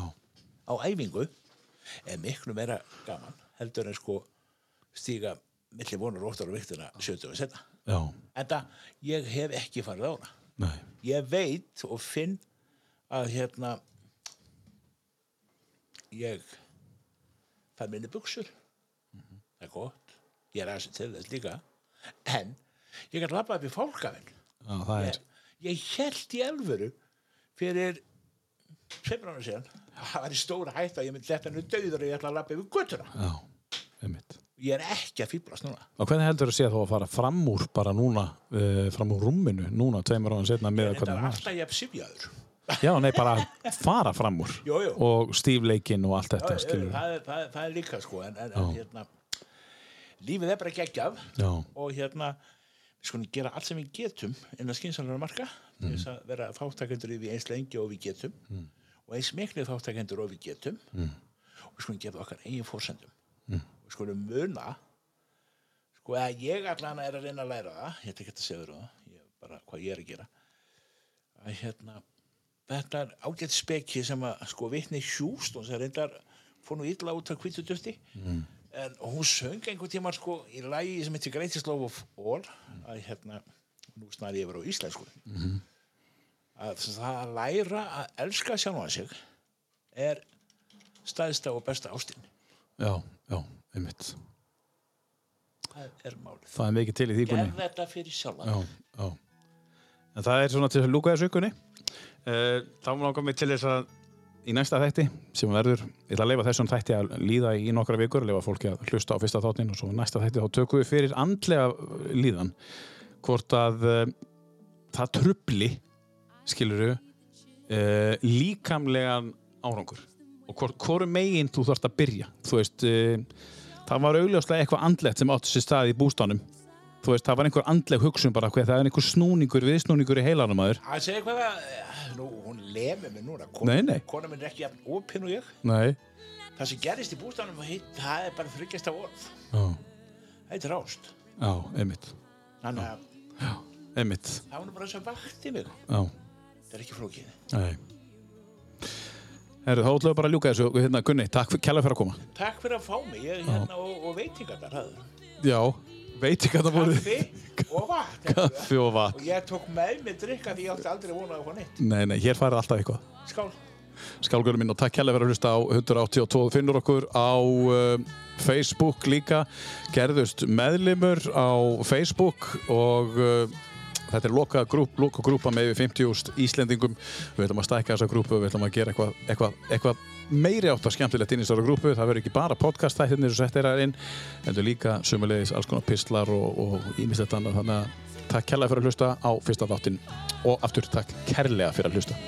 á æfingu er miklu meira gaman heldur en sko stíga milli vonur óttar og viktina 70 og setna en það, ég hef ekki farið á hana Nei. ég veit og finn að hérna ég fær minni buksur það er gott. Ég er aðeins til þess líka. En ég gæti labbað upp í fólkafinn er, ég, ég held í alvöru fyrir ára síðan það var í stóra hætt að ég myndi þetta nú döður og ég ætla að lappa yfir göttuna já, einmitt. Ég er ekki að fýblast núna. Og hvernig heldur þú að sé þú að fara fram úr bara núna, uh, fram úr rúminu, núna, tveimur áðan setna með þetta hvernig er það var? alltaf ég sifjaður Já, nei, bara fara fram úr. Jú, jú. Og stífleikin og allt þetta, skilur það, er- það, er- það er líka sko en, en, en hérna lífið er bara geggjaf Já, og hérna við skulum gera allt sem við getum innan skynsalara marka til þess að vera fáttakendur við eins lengi og við getum og eins miklu fáttakendur og við getum. Og við skulum gera okkar eigin fórsendum mm. Skulum muna sko að ég allan er að reyna að læra það ég ætla ekki að segja þér það ég, bara hvað ég er að gera að hérna þetta er ágætt speki sem að sko vitni hjúst og sem reyndar fór nú illa út af hvítu dufti mm. en hún söng einhvern tíma sko í lagi sem heitir Greatest Love of All að hérna, nú snari ég verið á íslensku mm. að það að læra að elska sjálfan sig er staðista og besta ástin já, já, einmitt. það er málið Það er mikið til í því, gerð þetta fyrir sjálfan Já, já. En það er svona til að lúka þessu ykkurni. Uh, þá langar mig til þess að í næsta þætti sem verður, ég ætla að leifa þessum þætti að líða í nokkra vikur, leifa fólki að hlusta á fyrsta þáttin og svo næsta þætti þá tökum við fyrir andlega líðan hvort að uh, það trubli skiluru uh, líkamlegan árangur og hvort, hvoru megin þú þarfst að byrja þú veist, það var augljóslega eitthvað andlegt sem átti sér stað í bústánum þú veist, það var einhver andleg hugsun bara hvað það er einhver snúningur, viðsnúningur í heilanum aður að segja hvað það nú, hún lemur mig núna. Nei, nei. kona minn er ekki jafn opinn og ég. Nei, það sem gerist í bústanum það er bara þryggjasta orð. Já, það er rást já, einmitt. Þannig að einmitt, það var bara þess að vakti mig. Já, það er ekki flókið. Nei Herru, þá ætlum við bara að ljúka þessu hérna, Gunni, takk fyrir, kærlega fyrir að koma. Takk fyrir að fá mig ég, hérna, og, og veitingar þar hafðu. Já, veit ekki hvað það voru. Kaffi og vatn Kaffi og vatn. Og ég tók með mig drikka því ég átti aldrei vonað að fá neitt. Nei, nei, hér farið alltaf eitthvað. Skál. Skálgurinn minn og takk kærlega fyrir að hlusta á 182 finnur okkur á uh, Facebook líka. Gerðust meðlimur á Facebook og uh, þetta er loka, grúp, loka grúpa með yfir 50 Íslendingum. Við ætlum að stækka þessa grúpu við ætlum að gera eitthvað, eitthvað, eitthvað meiri átt að skemmtilegt inn í þessari grúpu. Það verður ekki bara podcast þættirnir sem sett er inn heldur líka sumulegis alls konar pistlar og ímislegt annað. Þannig að takk kærlega fyrir að hlusta á fyrsta þáttin og aftur takk kærlega fyrir að hlusta